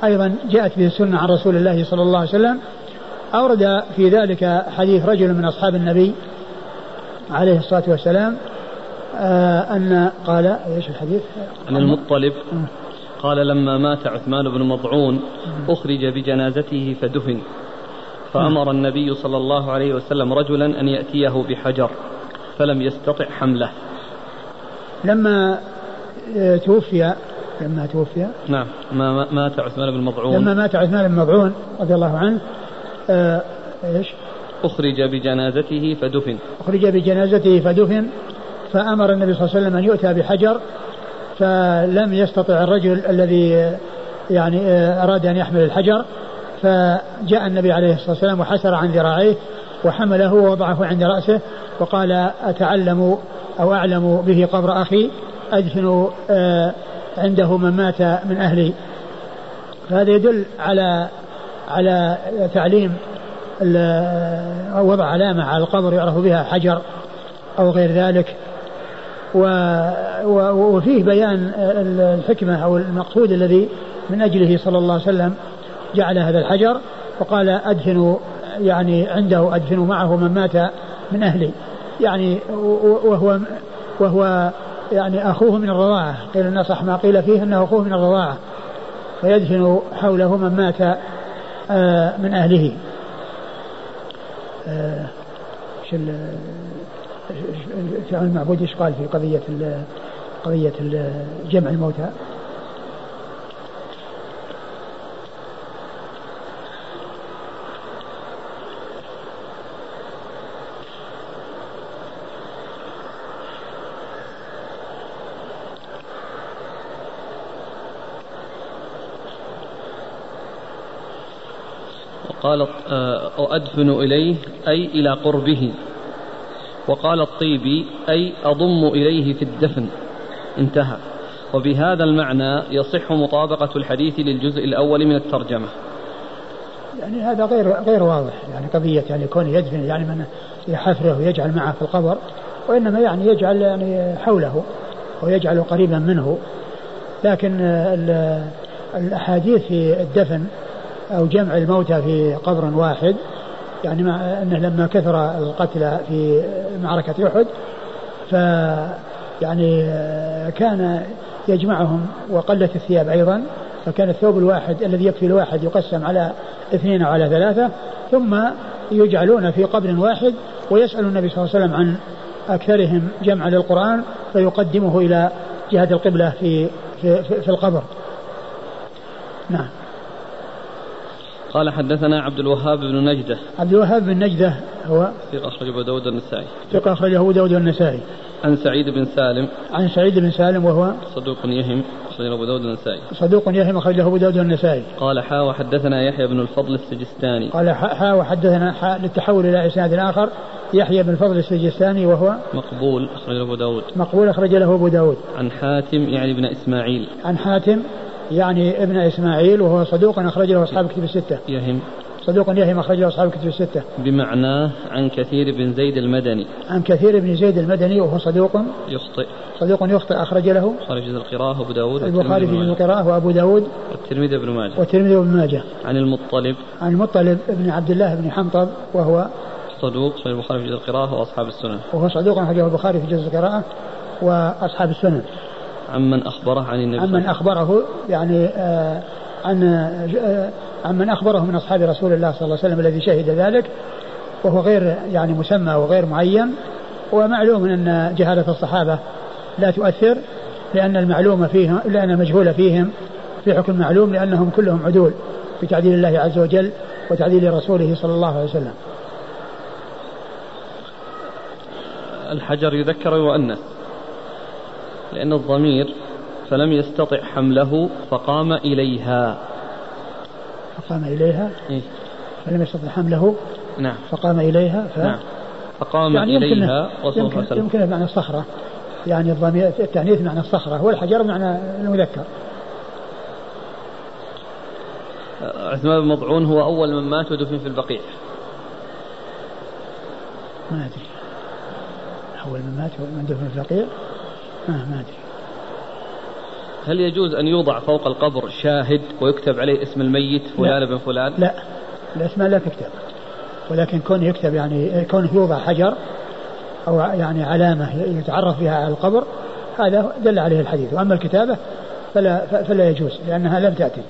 أيضا جاءت به السنة عن رسول الله صلى الله عليه وسلم. أورد في ذلك حديث رجل من أصحاب النبي عليه الصلاة والسلام آه أن قال إيش الحديث؟ عن المطلب. قال لما مات عثمان بن مضعون أخرج بجنازته فدفن. فأمر النبي صلى الله عليه وسلم رجلا أن يأتيه بحجر فلم يستطع حمله. لما آه، توفي لما توفي؟ نعم ما مات عثمان بن مضعون لما مات عثمان بن مضعون رضي الله عنه آه إيش؟ أخرج بجنازته فدفن. أخرج بجنازته فدفن فأمر النبي صلى الله عليه وسلم أن يؤتى بحجر فلم يستطع الرجل الذي يعني آه، أراد أن يحمل الحجر فجاء النبي عليه الصلاة والسلام وحسر عن ذراعيه وحمله ووضعه عند رأسه وقال أتعلم أو أعلم به قبر أخي؟ أدفن آه، عنده من مات من أهلي. فهذا يدل على على تعليم وضع علامة على القبر يعرف بها حجر أو غير ذلك. وفيه بيان الحكمة أو المقصود الذي من أجله صلى الله عليه وسلم جعل هذا الحجر وقال أدفن يعني عنده أدفن معه من مات من أهلي يعني وهو وهو يعني أخوه من الرضاعة. قيل الناس ما قيل فيه أنه أخوه من الرضاعة. فيدفن حوله من مات آه، من أهله. آه، إيش المعبود إيش قال في قضية قضية جمع الموتى؟ قال آه، أدفن إليه أي إلى قربه. وقال الطيبي أي أضم إليه في الدفن. انتهى. وبهذا المعنى يصح مطابقة الحديث للجزء الأول من الترجمة. يعني هذا غير غير واضح. يعني قضية يعني كون يدفن يعني من يحفره ويجعل معه في القبر وإنما يعني يجعل يعني حوله ويجعل قريبا منه. لكن الأحاديث في الدفن أو جمع الموتى في قبر واحد يعني مع أنه لما كثر القتلى في معركة أحد ف يعني كان يجمعهم وقلت الثياب أيضا فكان الثوب الواحد الذي يكفي الواحد يقسم على اثنين أو على ثلاثة ثم يجعلون في قبر واحد ويسأل النبي صلى الله عليه وسلم عن أكثرهم جمعا للقرآن فيقدمه إلى جهة القبلة في في, في, في القبر. نعم. قال حدثنا عبد الوهاب بن نجدة. عبد الوهاب بن نجدة هو ثقة أخرجه أبو داود النسائي ثقة أخرجه أبو داود النسائي عن سعيد بن سالم. عن سعيد بن سالم وهو صدوق يهم أخرجه أبو داود النسائي صدوق يهم أخرجه أبو داود النسائي قال حا وحدثنا يحيى بن الفضل السجستاني. قال حا وحدثنا حا للتحول إلى إسناد آخر. يحيى بن الفضل السجستاني وهو مقبول أخرجه أبو داود. مقبول أخرج له أبو داود. عن حاتم يعني ابن إسماعيل. عن حاتم يعني ابن إسماعيل وهو صدوق أخرج له أصحاب كتب الستة يهم صدوق يهم أخرجه أصحاب الكتب الستة. بمعناه عن كثير بن زيد المدني. عن كثير بن زيد المدني وهو صدوق يخطئ. صدوق يخطئ أخرج له. خرج جزء القراءة وأبو داود البخاري في القراءة وأبو داود والترمذي بن ماجه. والترمذي بن ماجه. عن المطلب. عن المطلب بن عبد الله بن حنطب وهو صدوق صحيح البخاري في جزء القراءة وأصحاب السنن. وهو صدوق أخرجه البخاري في جزء القراءة وأصحاب السنن. عمن أخبره عن النبي عمن أخبره يعني آه عن آه عمن أخبره من أصحاب رسول الله صلى الله عليه وسلم الذي شهد ذلك وهو غير يعني مسمى وغير معين. ومعلوم أن جهالة الصحابة لا تؤثر لأن المعلوم فيهم لأن المجهول فيهم في حكم معلوم لأنهم كلهم عدول في تعديل الله عز وجل وتعديل رسوله صلى الله عليه وسلم. الحجر يذكر ويؤنث. لأن الضمير فلم يستطع حمله فقام إليها. فقام إليها؟ إيه؟ فلم يستطع حمله؟ نعم. فقام إليها؟ ف... نعم. فقام يعني إليها رسول الله صلى يمكن بمعنى الصخرة. يعني الضمير التأنيث معنى الصخرة. والحجر معنى المذكر. عثمان بن مضعون هو أول من مات ودفن في البقيع. ما أدري. أول من مات من دفن في البقيع؟ ما ما أدري. هل يجوز أن يوضع فوق القبر شاهد ويكتب عليه اسم الميت فلان بن فلان؟ لا. الأسماء لا تكتب ولكن كونه يكتب يعني كونه يوضع حجر أو يعني علامة يتعرف بها على القبر هذا دل عليه الحديث. وأما الكتابة فلا, فلا يجوز لأنها لم تأتي.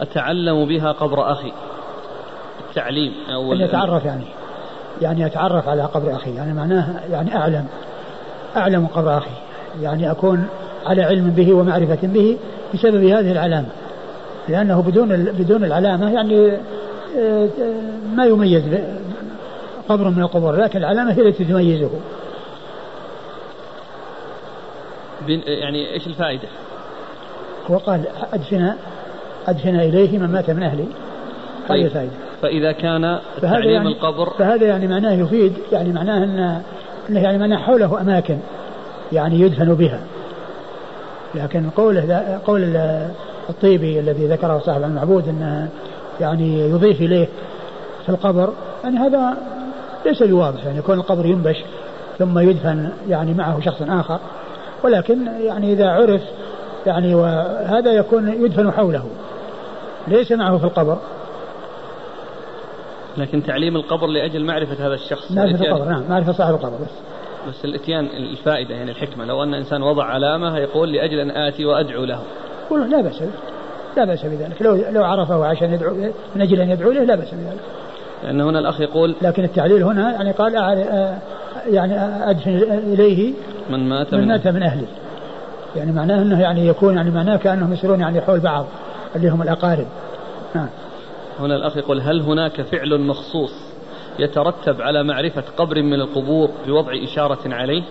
أتعلم بها قبر أخي. التعليم أو أن يتعرف يعني. يعني أتعرف على قبر أخي يعني معناه يعني أعلم. أعلم قبر أخي يعني أكون على علم به ومعرفة به بسبب هذه العلامة. لأنه بدون بدون العلامة يعني آه، ما يميز قبر من القبور لكن العلامة هي التي تميزه. يعني إيش الفائدة؟ هو قال أدفن أدفن إليه من مات من أهلي هذه طيب. الفائدة. فإذا كان تعليم يعني القبر فهذا يعني معناه يفيد يعني معناه أن أنه يعني معناه حوله أماكن يعني يدفن بها. لكن قوله قول الطيبي الذي ذكره صاحب المعبود إنه يعني يضيف إليه في القبر يعني هذا ليس بواضح يعني يكون القبر ينبش ثم يدفن يعني معه شخص آخر ولكن يعني إذا عرف يعني وهذا يكون يدفن حوله ليس معه في القبر. لكن تعليم القبر لأجل معرفة هذا الشخص معرفة القبر نعم معرفة صاحب القبر بس. بس الإتيان الفائدة يعني الحكمة لو أن إنسان وضع علامة يقول لأجل أن آتي وأدعو له. لا بأس لا بأس بذلك لو لو عرفه عشان يدعو من أجل أن يدعو له لا بأس بذلك. لأن هنا الأخ يقول لكن التعليل هنا يعني قال يعني ادفن إليه من مات من, من مات من أهله. يعني معناه إنه يعني يكون يعني معناه كأنهم يسيرون يعني حول بعض اللي هم الأقارب. نعم. هنا الأخ يقول هل هناك فعل مخصوص يترتب على معرفة قبر من القبور بوضع إشارة عليه؟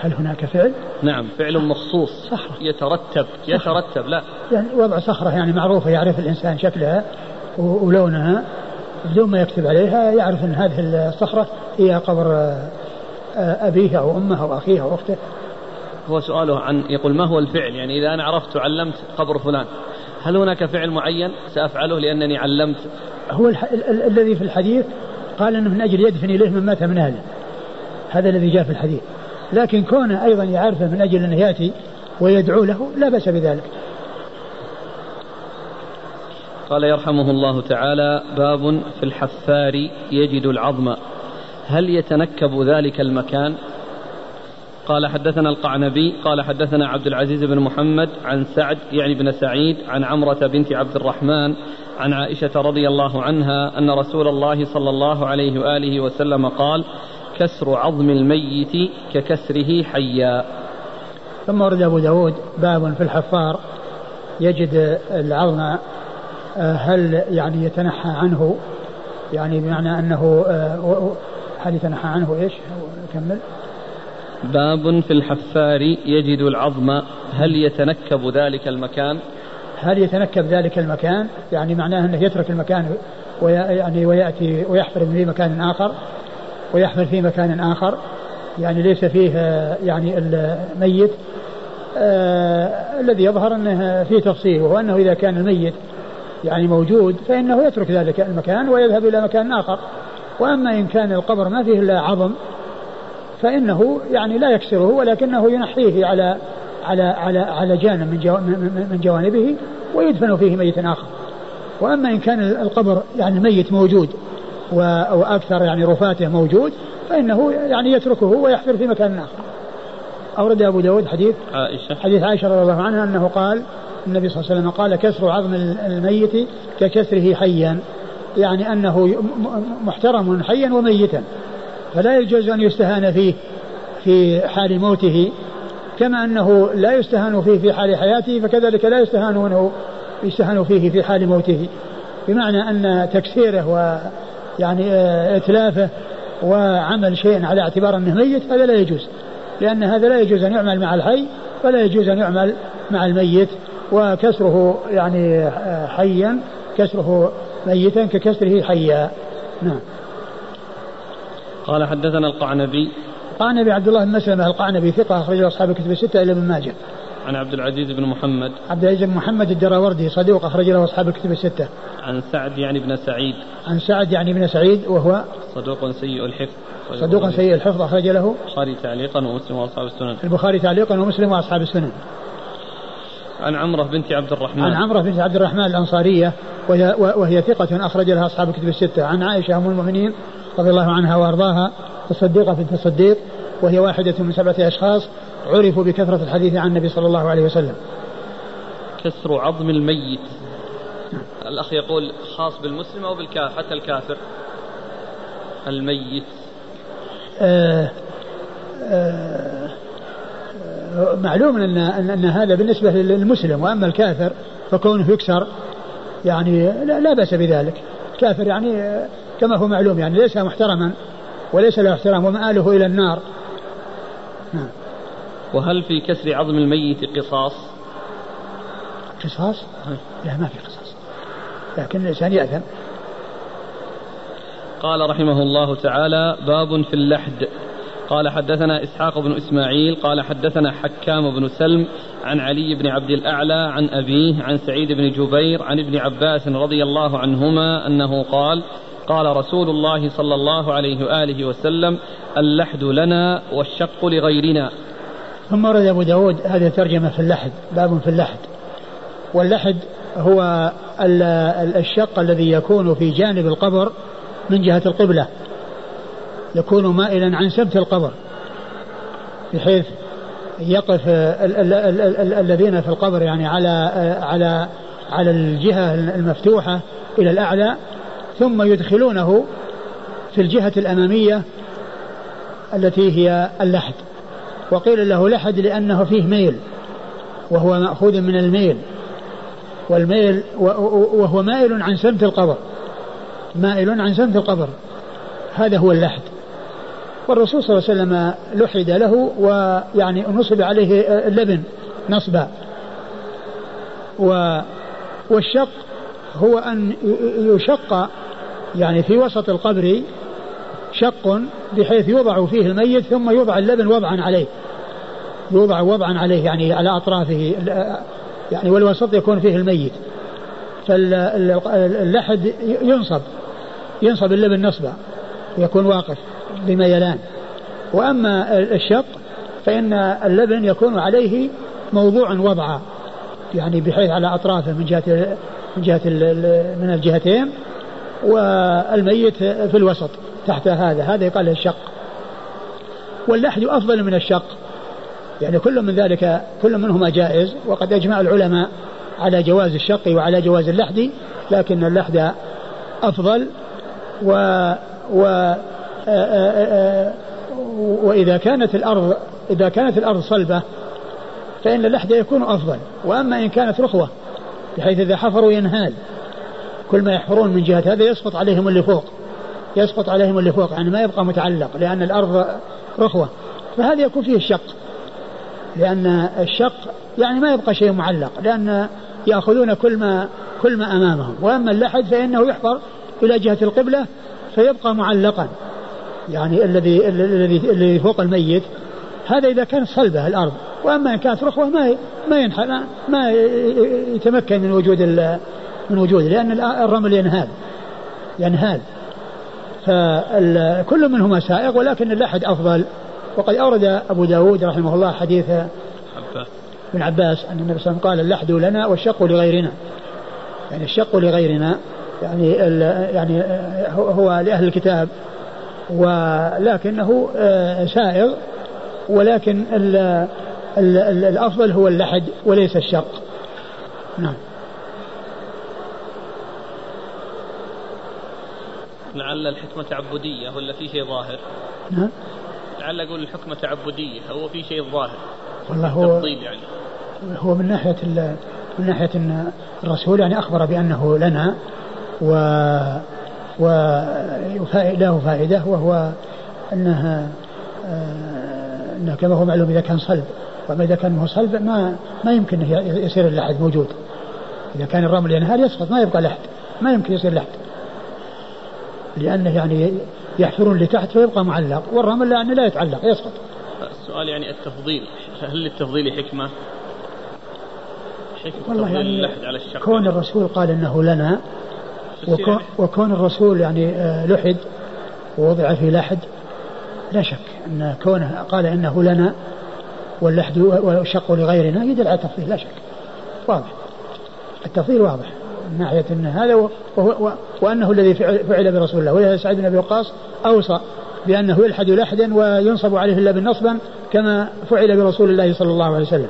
هل هناك فعل؟ نعم فعل مخصوص صخرة يترتب يترتب لا. يعني وضع صخرة يعني معروفة يعرف الإنسان شكلها ولونها. بدون ما يكتب عليها يعرف أن هذه الصخرة هي قبر آه، أبيه أو أمه أو أخيه أو أخته. هو سؤاله عن يقول ما هو الفعل؟ يعني إذا أنا عرفت وعلمت قبر فلان. هل هناك فعل معين سأفعله لأنني علمت؟ هو الح... ال... ال... الذي في الحديث قال أنه من أجل يدفن إليه من مات من أهله. هذا الذي جاء في الحديث. لكن كونه أيضا يعرفه من أجل أنه يأتي ويدعو له لا بأس بذلك. قال يرحمه الله تعالى باب في الحفار يجد العظم. هل يتنكب ذلك المكان؟ قال حدثنا القعنبي قال حدثنا عبد العزيز بن محمد عن سعد يعني بن سعيد عن عمرة بنت عبد الرحمن عن عائشة رضي الله عنها أن رسول الله صلى الله عليه وآله وسلم قال كسر عظم الميت ككسره حيا. ثم ورد أبو داود باب في الحفار يجد العظم آه، هل يعني يتنحى عنه؟ يعني بمعنى أنه آه، هل يتنحى عنه إيش؟ كمل باب في الحفار يجد العظم هل يتنكب ذلك المكان؟ هل يتنكب ذلك المكان؟ يعني معناه أنه يترك المكان ويعني ويأتي ويحفر في مكان آخر ويحفر في مكان آخر. يعني ليس فيه يعني الميت آه الذي يظهر أنه فيه تفصيل وهو أنه إذا كان الميت يعني موجود فإنه يترك ذلك المكان ويذهب إلى مكان آخر. وأما إن كان القبر ما فيه إلا عظم فإنه يعني لا يكسره ولكنه ينحيه على على على على جانب من من جوانبه ويدفن فيه ميت آخر. وأما إن كان القبر يعني الميت موجود وأكثر يعني رفاته موجود فإنه يعني يتركه ويحفر في مكان آخر. أورد أبو داود حديث؟ عائشة. حديث عائشة رضي الله عنها أنه قال النبي صلى الله عليه وسلم قال كسر عظم الميت ككسره حيا. يعني أنه محترم حيا وميتا. فلا يجوز أن يستهان فيه في حال موته كما أنه لا يستهان فيه في حال حياته فكذلك لا يستهان يستهان فيه في حال موته. بمعنى أن تكسيره ويعني آه، إتلافه وعمل شيء على اعتبار أنه ميت هذا لا يجوز. لأن هذا لا يجوز أن يعمل مع الحي ولا يجوز أن يعمل مع الميت. وكسره يعني آه، حيا كسره ميتا ككسره حيا. نعم. قال حدثنا القعنبي. القعنبي عبد الله بن مسلمة القعنبي ثقة أخرج أصحاب الكتب الستة إلى ابن ماجه. عن عبد العزيز بن محمد. عبد العزيز بن محمد الدراوردي صدوق أخرج له أصحاب الكتب الستة. عن سعد يعني بن سعيد. عن سعد يعني بن سعيد وهو صدوق سيء الحفظ. صدوق سيء الحفظ أخرج له. البخاري تعليقا ومسلم وأصحاب السنن. البخاري تعليقا ومسلم وأصحاب السنن. عن عمرة بنت عبد الرحمن. عن عمرة بنت عبد الرحمن الأنصارية وهي, وهي ثقة أخرج لها أصحاب الكتب الستة. عن عائشة أم المؤمنين رضي الله عنها وأرضاها الصديقة بنت الصديق وهي واحدة من سبعة أشخاص عرفوا بكثرة الحديث عن النبي صلى الله عليه وسلم. كسر عظم الميت. الأخ يقول خاص بالمسلم أو بالكافر حتى الكافر. الميت. آه آه معلوم أن, أن, أن هذا بالنسبة للمسلم وأما الكافر فكونه يكسر يعني لا, لا بأس بذلك. كافر يعني كما هو معلوم يعني ليس محترما وليس له احترام ومآله إلى النار. نعم. وهل في كسر عظم الميت قصاص؟ قصاص؟ لا ما في قصاص. لكن الإنسان يأثم. قال رحمه الله تعالى باب في اللحد. قال حدثنا إسحاق بن إسماعيل قال حدثنا حكام بن سلم عن علي بن عبد الأعلى عن أبيه عن سعيد بن جبير عن ابن عباس رضي الله عنهما أنه قال قال رسول الله صلى الله عليه وآله وسلم اللحد لنا والشق لغيرنا. ثم ورد أبو داود هذه الترجمة في اللحد باب في اللحد. واللحد هو الشق الذي يكون في جانب القبر من جهة القبلة. يكون مائلا عن سبت القبر بحيث يقف الذين في القبر يعني على على على الجهة المفتوحة إلى الأعلى ثم يدخلونه في الجهة الأمامية التي هي اللحد. وقيل له لحد لأنه فيه ميل وهو مأخوذ من الميل. والميل وهو مائل عن سمت القبر. مائل عن سمت القبر. هذا هو اللحد. والرسول صلى الله عليه وسلم لحد له ويعني نصب عليه اللبن نصبا. و والشق هو أن يشق يعني في وسط القبر شق بحيث يوضع فيه الميت ثم يوضع اللبن وضعا عليه. يوضع وضعا عليه يعني على أطرافه يعني والوسط يكون فيه الميت. فاللحد ينصب ينصب اللبن نصبا يكون واقف بميلان وأما الشق فإن اللبن يكون عليه موضوع وضعا يعني بحيث على أطرافه من جهة من جهة من الجهتين. والميت في الوسط تحت هذا. هذا يقال له الشق. واللحد أفضل من الشق. يعني كل من ذلك كل منهما جائز وقد أجمع العلماء على جواز الشق وعلى جواز اللحد لكن اللحد أفضل. و, و وإذا كانت الأرض إذا كانت الأرض صلبة فإن اللحد يكون أفضل. وأما إن كانت رخوة بحيث إذا حفروا ينهال. كل ما يحفرون من جهة هذا يسقط عليهم اللي فوق. يسقط عليهم اللي فوق يعني ما يبقى متعلق لأن الأرض رخوة. فهذا يكون فيه الشق لأن الشق يعني ما يبقى شيء معلق لأن يأخذون كل ما كل ما أمامهم. وأما اللحد فإنه يحفر إلى جهة القبلة فيبقى معلقا. يعني الذي الذي الذي فوق الميت. هذا إذا كانت صلبة الأرض. وأما إن كانت رخوة ما ما ما يتمكن من وجود من وجوده لأن الرمل ينهال ينهال. فكل منهما سائق ولكن اللحد أفضل. وقد أورد أبو داود رحمه الله حديث ابن عباس أن النبي صلى الله عليه وسلم قال اللحد لنا والشق لغيرنا. يعني الشق لغيرنا يعني يعني هو لأهل الكتاب. ولكنه آه، سائغ ولكن ال ال ال الأفضل هو اللحد وليس الشق. نعم. لعل الحكمة تعبدية ولا في شيء ظاهر؟ نعم. لعل أقول الحكمة تعبدية هو في شيء ظاهر. والله هو يعني. هو من ناحية من ناحية أن الرسول يعني أخبر بأنه لنا و وله فائدة وهو أنها آه، أنه كما هو معلوم إذا كان صلب. وما إذا كان هو صلب ما ما يمكن يصير اللحد موجود. إذا كان الرمل ينهار يسقط ما يبقى لحد ما يمكن يصير لحد لأنه يعني يحفرون لتحت ويبقى معلق والرمل يعني لا يتعلق يسقط. السؤال يعني التفضيل هل للتفضيل حكمة؟ حكمة والله يعني على الشق كون الرسول قال إنه لنا وكون, وكون الرسول يعني آه، لحد ووضع في لحد لا شك أن كونه قال إنه لنا واللحد والشق لغيرنا يدل على التفضيل لا شك. واضح. التفضيل واضح. ناحية أن هذا وهو وأنه الذي فعل برسول الله ولهذا سعد بن أبي وقاص أوصى بأنه يلحد لحدا وينصب عليه اللبن نصبا كما فعل برسول الله صلى الله عليه وسلم.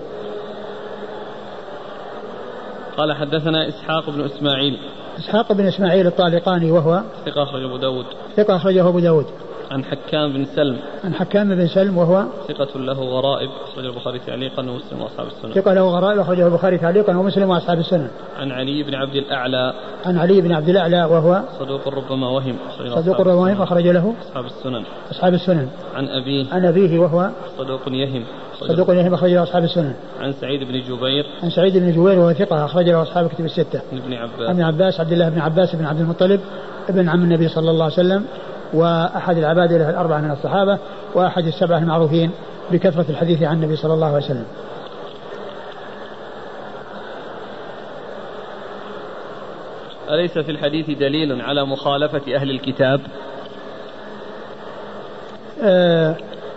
قال حدثنا إسحاق بن إسماعيل. إسحاق بن إسماعيل الطالقاني وهو ثقة أخرجه أبو داود. ثقة أخرجه أبو داود. عن حكام بن سلم. عن حكام بن سلم وهو ثقة له غرائب أخرجه البخاري تعليقا ومسلم وأصحاب السنن ثقة له غرائب أخرجه البخاري تعليقا ومسلم وأصحاب السنن عن علي بن عبد الأعلى. عن علي بن عبد الأعلى وهو صدوق ربما وهم صدوق ربما وهم أخرج له أصحاب السنن. أصحاب السنن. عن أبيه. عن أبيه وهو صدوق يهم صدوق يهم أخرج له أصحاب السنن. عن سعيد بن جبير. عن سعيد بن جبير وهو ثقة أخرج له أصحاب الكتب الستة. عن ابن عباس. ابن عباس عبد الله بن عباس بن عبد المطلب ابن عم النبي صلى الله عليه وسلم. وأحد العباد له الأربعة من الصحابة وأحد السبعة المعروفين بكثرة الحديث عن النبي صلى الله عليه وسلم. أليس في الحديث دليل على مخالفة أهل الكتاب؟ آه،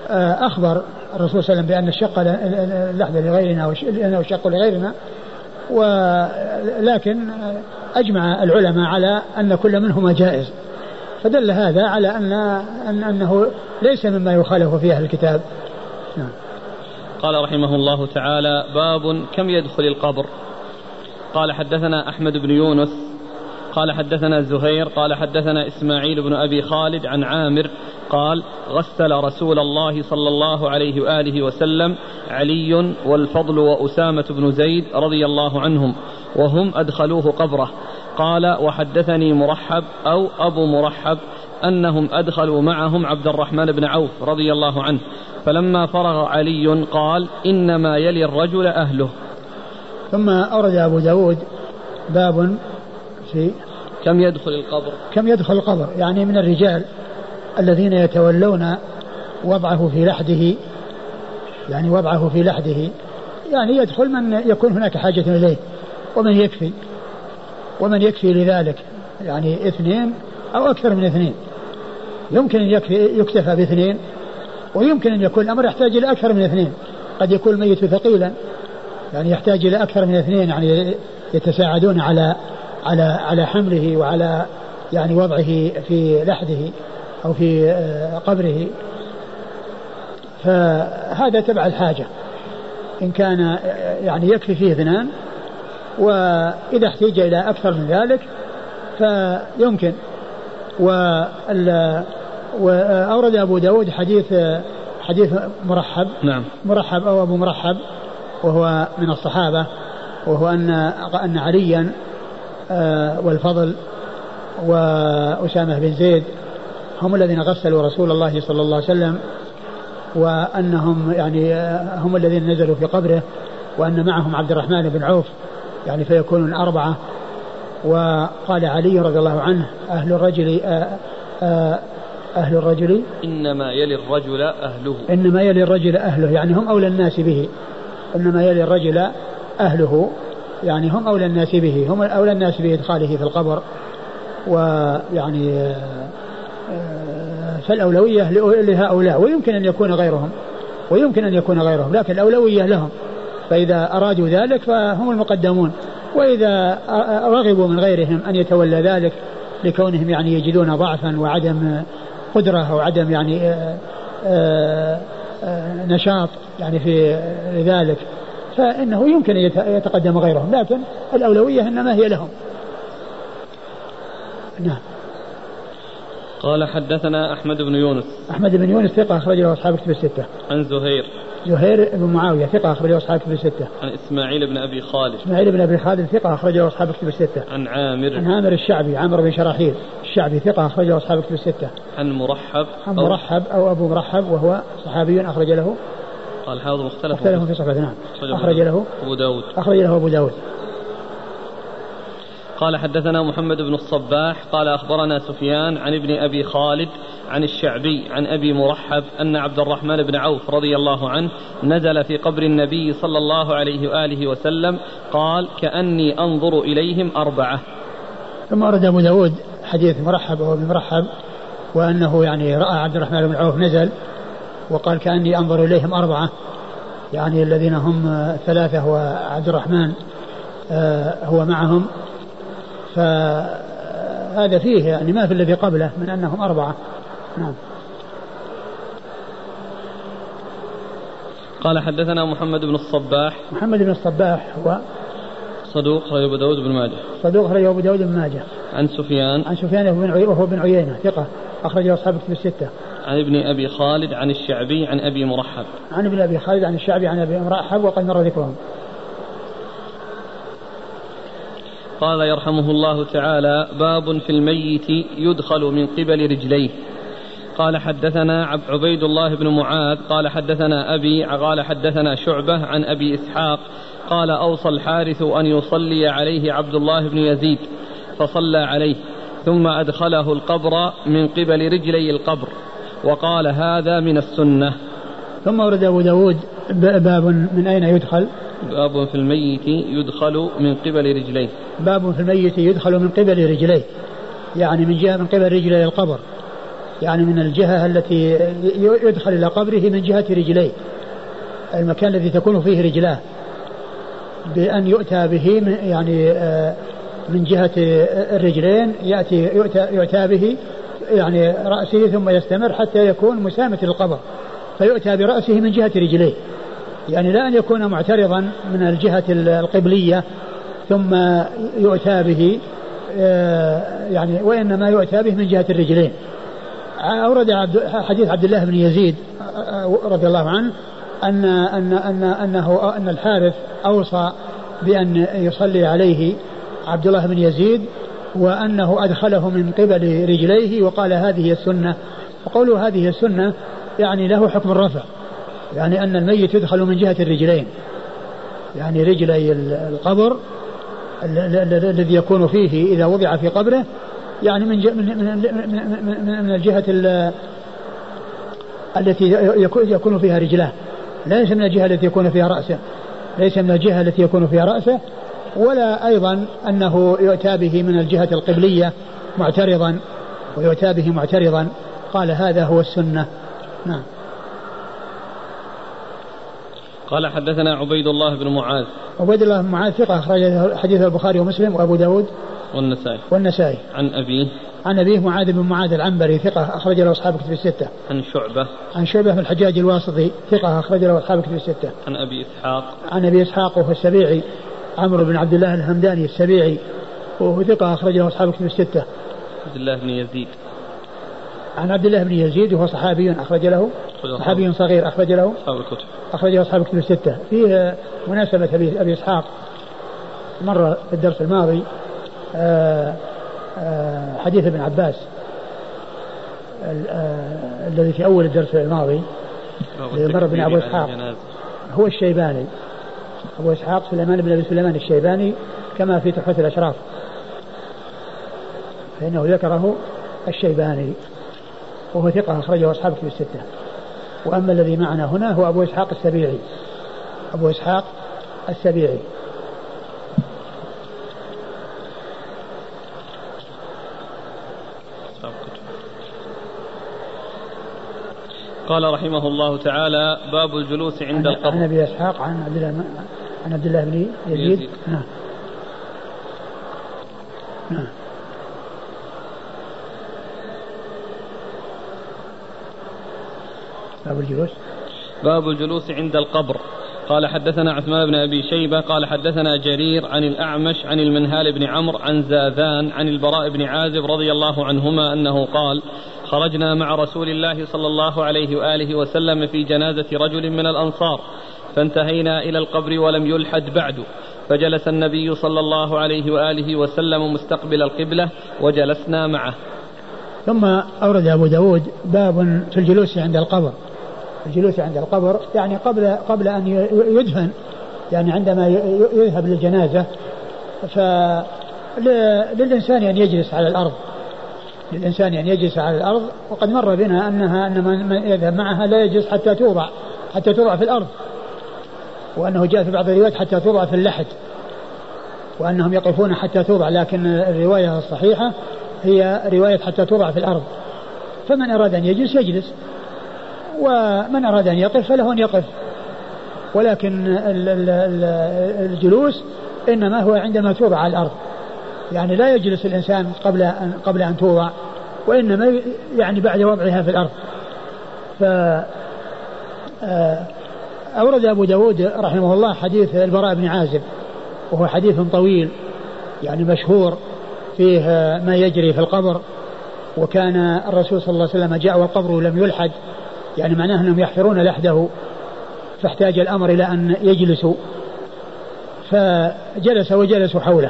آه، أخبر الرسول صلى الله عليه وسلم بأن الشق اللحظة لغيرنا وأنه الشق لغيرنا ولكن أجمع العلماء على أن كل منهما جائز. فدل هذا على أن, أن أنه ليس مما يخالف فيه أهل الكتاب. نعم. قال رحمه الله تعالى باب كم يدخل القبر؟ قال حدثنا أحمد بن يونس قال حدثنا زهير قال حدثنا إسماعيل بن أبي خالد عن عامر قال غسل رسول الله صلى الله عليه وآله وسلم علي والفضل وأسامة بن زيد رضي الله عنهم وهم أدخلوه قبره. قال وحدثني مرحب أو أبو مرحب أنهم أدخلوا معهم عبد الرحمن بن عوف رضي الله عنه فلما فرغ علي قال إنما يلي الرجل أهله. ثم أورد أبو داود باب في كم يدخل القبر؟ كم يدخل القبر؟ يعني من الرجال الذين يتولون وضعه في لحده يعني وضعه في لحده يعني يدخل من يكون هناك حاجة إليه ومن يكفي. ومن يكفي لذلك يعني اثنين أو أكثر من اثنين. يمكن أن يكفي يكتفى باثنين ويمكن أن يكون الأمر يحتاج إلى أكثر من اثنين. قد يكون الميت ثقيلا يعني يحتاج إلى أكثر من اثنين يعني يتساعدون على على على حمله وعلى يعني وضعه في لحده أو في آه، قبره. فهذا تبع الحاجة. إن كان آه، يعني يكفي فيه اثنان وإذا احتاج إلى أكثر من ذلك فيمكن. وأورد أبو داود حديث حديث مرحب. نعم. مرحب أو أبو مرحب وهو من الصحابة وهو أن أن عليا آه، والفضل وأسامة بن زيد هم الذين غسلوا رسول الله صلى الله عليه وسلم وأنهم يعني آه، هم الذين نزلوا في قبره وأن معهم عبد الرحمن بن عوف يعني فيكونون أربعة وقال علي رضي الله عنه أهل الرجل آه، آه، أهل الرجل. إنما يلي الرجل أهله. إنما يلي الرجل أهله يعني هم أولى الناس به. إنما يلي الرجل أهله يعني هم أولى الناس به. هم أولى الناس بإدخاله في القبر. ويعني آه، فالأولوية لهؤلاء ويمكن أن يكون غيرهم. ويمكن أن يكون غيرهم لكن الأولوية لهم. فإذا أرادوا ذلك فهم المقدمون وإذا رغبوا من غيرهم أن يتولى ذلك لكونهم يعني يجدون ضعفا وعدم قدرة أو عدم يعني آآ آآ آآ نشاط يعني في ذلك فإنه يمكن أن يتقدم غيرهم لكن الأولوية إنما هي لهم. نعم. قال حدثنا أحمد بن يونس. أحمد بن يونس ثقة أخرج له أصحاب كتب الستة. عن زهير. زهير بن معاوية ثقة أخرج له أصحاب كتب الستة. عن إسماعيل بن أبي خالد. إسماعيل بن أبي خالد ثقة أخرج له أصحاب كتب الستة. عن عامر. عن عامر الشعبي عامر بن شراحيل الشعبي ثقة أخرج له أصحاب كتب الستة. عن مرحب عن مرحب أو أبو مرحب وهو صحابي أخرج له. قال الحافظ مختلف. مختلف في صفة نعم. أخرج له. أبو داود. أخرج له أبو داود. قال حدثنا محمد بن الصباح قال أخبرنا سفيان عن ابن أبي خالد عن الشعبي عن أبي مرحب أن عبد الرحمن بن عوف رضي الله عنه نزل في قبر النبي صلى الله عليه وآله وسلم قال كأني أنظر إليهم أربعة. ثم أرد أبو داود حديث مرحب أو مرحب وأنه يعني رأى عبد الرحمن بن عوف نزل وقال كأني أنظر إليهم أربعة. يعني الذين هم ثلاثة وعبد الرحمن آه، هو معهم. فهذا فيه يعني ما في الذي قبله من أنهم أربعة. نعم. قال حدثنا محمد بن الصباح. محمد بن الصباح هو صدوق أخرجه أبو داود بن ماجه. صدوق أخرجه أبو داود بن ماجه. عن سفيان. عن سفيان بن عيينة وهو بن عيينة ثقة. أخرجه أصحاب كتب الستة. عن ابن أبي خالد عن الشعبي عن أبي مرحب. عن ابن أبي خالد عن الشعبي عن أبي مرحب وقد مر ذكرهم. قال يرحمه الله تعالى باب في الميت يدخل من قبل رجليه. قال حدثنا عبيد الله بن معاذ قال حدثنا أبي قال حدثنا شعبة عن أبي إسحاق قال أوصى الحارث أن يصلي عليه عبد الله بن يزيد فصلى عليه ثم أدخله القبر من قبل رجلي القبر وقال هذا من السنة. ثم ورد أبو داود باب من أين يدخل؟ باب في الميت يدخل من قبل رجليه. باب في الميت يدخل من قبل رجليه يعني من جهة من قبل رجلي القبر. يعني من الجهة التي يدخل إلى قبره من جهة رجليه. المكان الذي تكون فيه رجلاه. بأن يؤتى به من يعني آه، من جهة الرجلين يأتي يؤتى, يؤتى به يعني رأسه ثم يستمر حتى يكون مسامة للقبر. فيؤتى برأسه من جهة رجليه. يعني لا أن يكون معترضا من الجهة القبلية ثم يؤتى به آه، يعني وإنما يؤتى به من جهة الرجلين. أورد حديث عبد الله بن يزيد رضي الله عنه أن أن أن أنه أن الحارث أوصى بأن يصلي عليه عبد الله بن يزيد وأنه أدخله من قبل رجليه وقال هذه السنة. وقوله هذه السنة يعني له حكم الرفع يعني أن الميت يدخل من جهة الرجلين. يعني رجلي القبر الذي يكون فيه إذا وضع في قبره يعني من من من, من الجهة التي يكون فيها رجلاه. ليس من الجهة التي يكون فيها رأسه. ليس من الجهة التي يكون فيها رأسه. ولا أيضا أنه يؤتى به من الجهة القبلية معترضا ويؤتى به معترضا. قال هذا هو السنة. نعم. قال حدثنا عبيد الله بن معاذ. عبيد الله بن معاذ ثقة أخرج حديث البخاري ومسلم وأبو داود. والنسائي. والنسائي. عن أبيه عن أبيه معاذ بن معاذ العنبري ثقة أخرج له أصحاب كتب الستة. عن شعبة. عن شعبة بن الحجاج الواسطي ثقة أخرج له أصحاب كتب الستة. عن أبي إسحاق. عن أبي إسحاق وهو السبيعي. عمرو بن عبد الله الهمداني السبيعي وهو ثقة أخرج له أصحاب كتب الستة. عبد الله بن يزيد. عن عبد الله بن يزيد وهو صحابي أخرج له. صحابي صغير أخرج له. أصحاب الكتب. أخرج له أصحاب الكتب الستة. فيه مناسبة أبي إسحاق. مر في الدرس الماضي حديث ابن عباس آه، الذي في أول الدرس الماضي مر بن أبو إسحاق. هو الشيباني. أبو إسحاق سليمان بن أبي سليمان الشيباني كما في تحفة الأشراف. فإنه ذكره الشيباني وهو ثقة أخرجه أصحاب كتب الستة. وأما الذي معنا هنا هو أبو إسحاق السبيعي. أبو إسحاق السبيعي. قال رحمه الله تعالى باب الجلوس عند القبر. عن أبي إسحاق عن عبد الله عن عبد الله بن يزيد. نعم. نعم. باب الجلوس. باب الجلوس عند القبر. قال حدثنا عثمان بن أبي شيبة قال حدثنا جرير عن الأعمش عن المنهال بن عمرو عن زاذان عن البراء بن عازب رضي الله عنهما أنه قال خرجنا مع رسول الله صلى الله عليه وآله وسلم في جنازة رجل من الأنصار فانتهينا إلى القبر ولم يلحد بعد. فجلس النبي صلى الله عليه وآله وسلم مستقبل القبلة وجلسنا معه. ثم أورد أبو داود باب في الجلوس عند القبر. الجلوس عند القبر يعني قبل قبل أن يدفن يعني عندما يذهب للجنازة فللإنسان أن يجلس على الأرض. للإنسان أن يجلس على الأرض وقد مر بنا أنها أن من يذهب معها لا يجلس حتى توضع حتى توضع في الأرض. وأنه جاء في بعض الروايات حتى توضع في اللحد. وأنهم يقفون حتى توضع لكن الرواية الصحيحة هي رواية حتى توضع في الأرض. فمن أراد أن يجلس يجلس. ومن أراد أن يقف فله أن يقف. ولكن الجلوس إنما هو عندما توضع على الأرض. يعني لا يجلس الإنسان قبل أن قبل أن توضع وإنما يعني بعد وضعها في الأرض. ف آه، أورد أبو داود رحمه الله حديث البراء بن عازب وهو حديث طويل يعني مشهور فيه ما يجري في القبر وكان الرسول صلى الله عليه وسلم جاء والقبر لم يلحد يعني معناه أنهم يحفرون لحده فاحتاج الأمر إلى أن يجلسوا. فجلس وجلسوا حوله.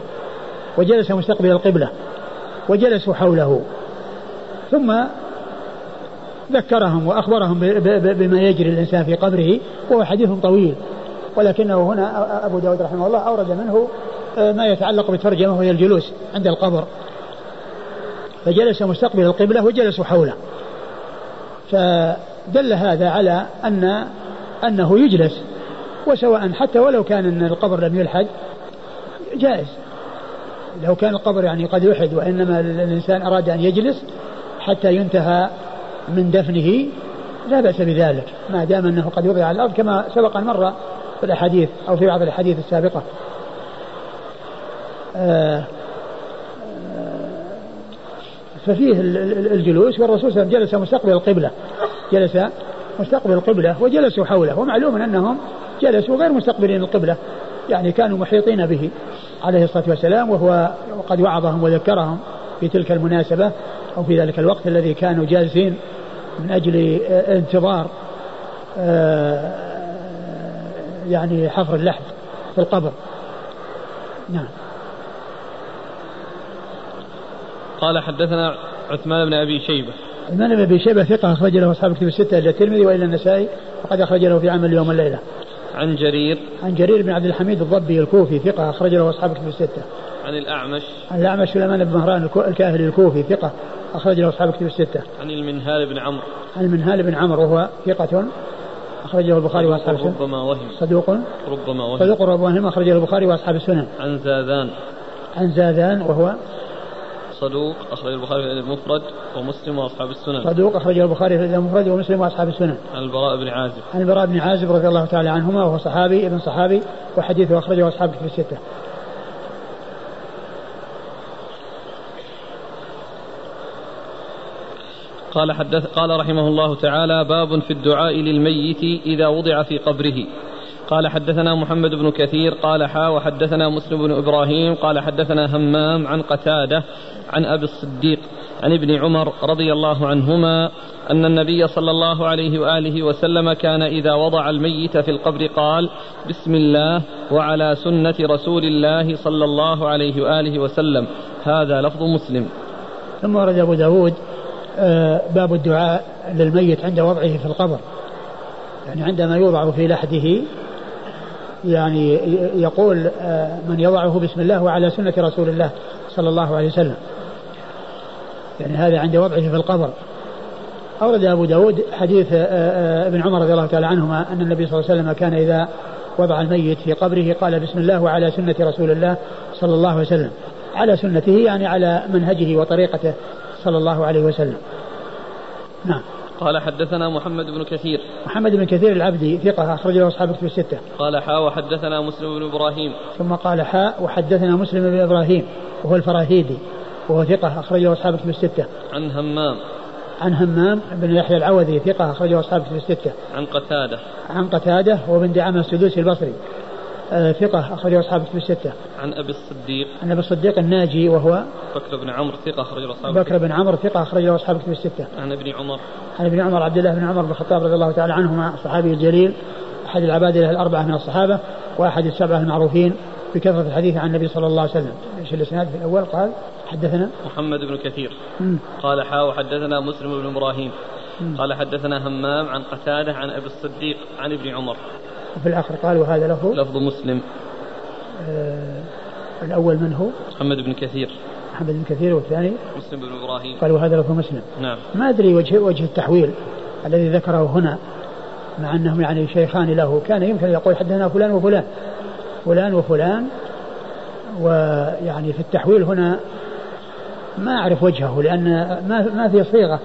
وجلس مستقبل القبلة وجلسوا حوله. ثم ذكرهم وأخبرهم بما يجري الإنسان في قبره وهو حديث طويل. ولكنه هنا أبو داود رحمه الله أورد منه آه، ما يتعلق بالترجمه وهي الجلوس عند القبر. فجلس مستقبل القبلة وجلسوا حوله. فدل هذا على ان أنه يجلس وسواء حتى ولو كان إن القبر لم يلحد جائز. لو كان القبر يعني قد يلحد وإنما الإنسان أراد أن يجلس حتى ينتهى من دفنه لا بأس بذلك. ما دام أنه قد وضع على الأرض كما سبق أن مر في الأحاديث أو في بعض الأحاديث السابقة. آه، آه، ففيه الجلوس والرسول صلى الله عليه وسلم جلس مستقبل القبلة. جلس مستقبل القبلة وجلسوا حوله ومعلوم أنهم جلسوا غير مستقبلين القبلة يعني كانوا محيطين به. عليه الصلاة والسلام وهو قد وعظهم وذكرهم في تلك المناسبة أو في ذلك الوقت الذي كانوا جالسين من أجل آه، انتظار يعني حفر اللحد في القبر. نعم. قال حدثنا عثمان بن أبي شيبة. عثمان بن أبي شيبة ثقة أخرج له أصحاب كتب الستة إلا الترمذي وإلا النسائي وقد أخرج له في عمل اليوم والليله. عن جرير. عن جرير بن عبد الحميد الضبي الكوفي ثقة أخرج له أصحاب كتب الستة. عن الأعمش. عن الأعمش سليمان بن مهران الكاهلي الكوفي ثقة أخرج له أصحاب كتب الستة. عن المنهال بن عمرو. عن المنهال بن عمرو وهو ثقة أخرجه البخاري وأصحاب السنن. ربما وهم. صدوق. ربما وهم. صدوق ربما وهم أخرجه البخاري وأصحاب السنن. عن زاذان. عن زاذان وهو صدوق أخرج البخاري في المفرد ومسلم وأصحاب السنن. صدوق أخرجه البخاري في المفرد ومسلم وأصحاب السنن. عن البراء بن عازب. عن البراء بن عازب رضي الله تعالى عنهما وهو صحابي ابن صحابي وحديثه أخرجه أصحاب كتب الستة. قال حدث قال رحمه الله تعالى باب في الدعاء للميت إذا وضع في قبره. قال حدثنا محمد بن كثير قال حا وحدثنا مسلم بن إبراهيم قال حدثنا همام عن قتادة عن أبي الصديق عن ابن عمر رضي الله عنهما أن النبي صلى الله عليه وآله وسلم كان إذا وضع الميت في القبر قال بسم الله وعلى سنة رسول الله صلى الله عليه وآله وسلم. هذا لفظ مسلم. ثم ورد أبو داود آه، باب الدعاء للميت عند وضعه في القبر. يعني عندما يوضع في لحده يعني يقول آه، من يضعه بسم الله وعلى سنة رسول الله صلى الله عليه وسلم. يعني هذا عند وضعه في القبر. أورد أبو داود حديث آه، ابن عمر رضي الله تعالى عنهما أن النبي صلى الله عليه وسلم كان إذا وضع الميت في قبره قال بسم الله وعلى سنة رسول الله صلى الله عليه وسلم. على سنته يعني على منهجه وطريقته صلى الله عليه وسلم. نعم. قال حدثنا محمد بن كثير. محمد بن كثير العبدي ثقة أخرج له أصحاب كتب الستة. قال حاء وحدثنا مسلم بن إبراهيم. ثم قال حاء وحدثنا مسلم بن إبراهيم وهو الفراهيدي. وهو ثقة أخرج له أصحاب كتب الستة عن همام عن همام بن يحيى العوذي ثقة أخرجه أصحاب كتب الستة. عن قتادة. عن قتادة وابن دعامة السدوسي البصري. آه ثقة أخرجه أصحاب كتب الستة. عن أبي الصديق. عن أبي الصديق الناجي وهو بكر بن عمرو ثقة أخرجه أصحاب بكر بن عمرو ثقة أخرجه أصحاب كتب الستة. عن ابن عمر. عن ابن عمر عبد الله بن عمر بن الخطاب رضي الله تعالى عنهما الصحابي الجليل أحد العبادلة الأربعة من الصحابة وأحد السبعة المعروفين بكثرة الحديث عن النبي صلى الله عليه وسلم. إيش الإسناد في الأول قال حدثنا؟ محمد بن كثير. قال حا وحدثنا مسلم بن إبراهيم. قال حدثنا همام عن قتادة عن أبي الصديق عن ابن عمر. وفي الآخر قال وهذا له لفظ مسلم. آه الأول من هو؟ محمد بن كثير. محمد بن كثير والثاني؟ مسلم بن إبراهيم. قال وهذا لفظ مسلم. نعم. ما أدري وجه وجه التحويل الذي ذكره هنا مع أنهم يعني شيخان له. كان يمكن أن يقول حدثنا فلان وفلان. فلان وفلان. ويعني في التحويل هنا ما أعرف وجهه لأن ما ما في صيغة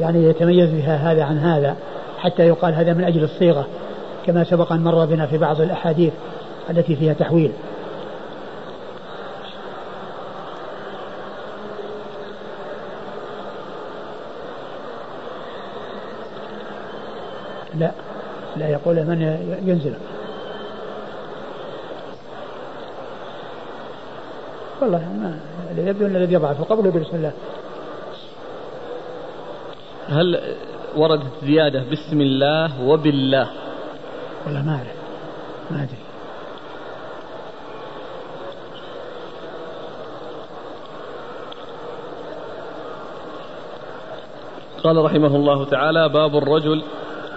يعني يتميز بها هذا عن هذا حتى يقال هذا من أجل الصيغة كما سبق أن مر بنا في بعض الأحاديث التي فيها تحويل. لا لا يقول من ينزل. والله ما يبدو ان الذي يضعف قبله بسم الله. هل وردت زيادة بسم الله وبالله؟ والله ما أعرف ما أدري. قال رحمه الله تعالى باب الرجل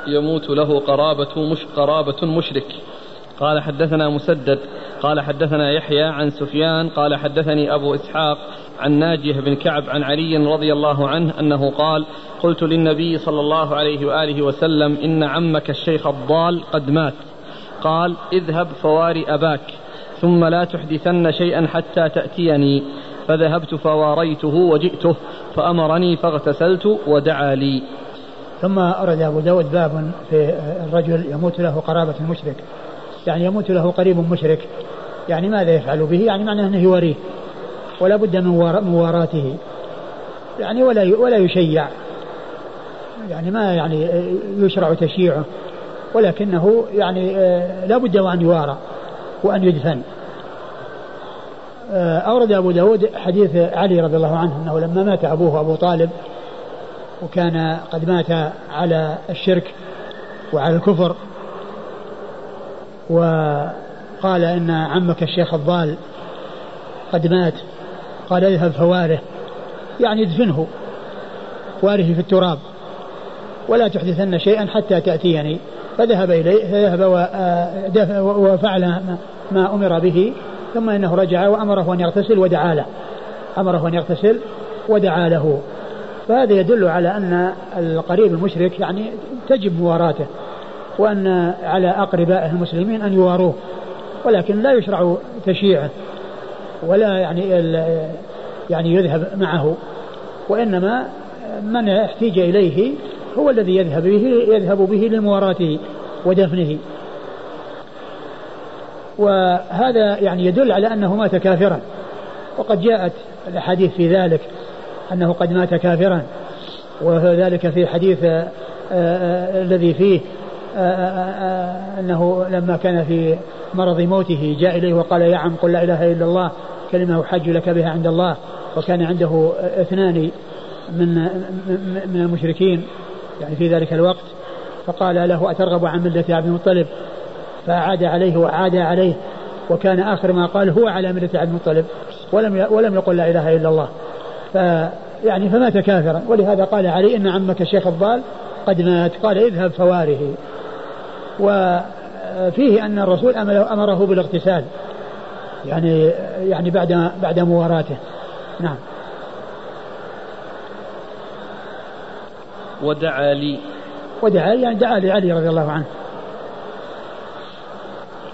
يموت له قرابة مش قرابة مشرك. قال حدثنا مسدد قال حدثنا يحيى عن سفيان قال حدثني أبو إسحاق عن ناجيه بن كعب عن علي رضي الله عنه أنه قال قلت للنبي صلى الله عليه وآله وسلم إن عمك الشيخ الضال قد مات. قال اذهب فواري أباك ثم لا تحدثن شيئا حتى تأتيني. فذهبت فواريته وجئته فأمرني فاغتسلت ودعا لي. ثم أرد أبو داود باب في الرجل يموت له قرابة المشرك. يعني يموت له قريب مشرك. يعني ماذا يفعل به؟ يعني معناه أنه يوريه ولا بد من مواراته يعني ولا ولا يشيع. يعني ما يعني يشرع تشييعه. ولكنه يعني آه، لا بد وأن يوارى وأن يدفن. آه، أورد أبو داود حديث علي رضي الله عنه أنه لما مات أبوه أبو طالب وكان قد مات على الشرك وعلى الكفر وقال إن عمك الشيخ الضال قد مات قال اذهب فواره يعني ادفنه واره في التراب ولا تحدثن شيئا حتى تأتيني. فذهب إليه فذهب آه، وفعل ما أمر به ثم إنه رجع وأمره أن يغتسل ودعا له أمره أن يغتسل ودعا له. فهذا يدل على أن القريب المشرك يعني تجب مواراته. وأن على أقربائه المسلمين أن يواروه ولكن لا يشرع تشييعه ولا يعني يعني يذهب معه وإنما من احتيج إليه هو الذي يذهب به يذهب به لمواراته ودفنه. وهذا يعني يدل على أنه مات كافرا وقد جاءت الأحاديث في ذلك أنه قد مات كافرا وذلك في حديث آه، آه، الذي فيه أنه لما كان في مرض موته جاء إليه وقال يا عم قل لا إله إلا الله كلمة أحج لك بها عند الله. وكان عنده اثنان من من المشركين يعني في ذلك الوقت. فقال له أترغب عن ملة عبد المطلب؟ فأعاد عليه وأعاد عليه. وكان آخر ما قال هو على ملة عبد المطلب ولم ولم يقل لا إله إلا الله. ف يعني فمات كافرا. ولهذا قال علي إن عمك الشيخ الضال قد مات. قال اذهب فواره وفيه أن الرسول أمره بالاغتسال. يعني يعني بعد بعد مواراته. نعم. ودعا لي. ودعا لي يعني دعا لعلي رضي الله عنه.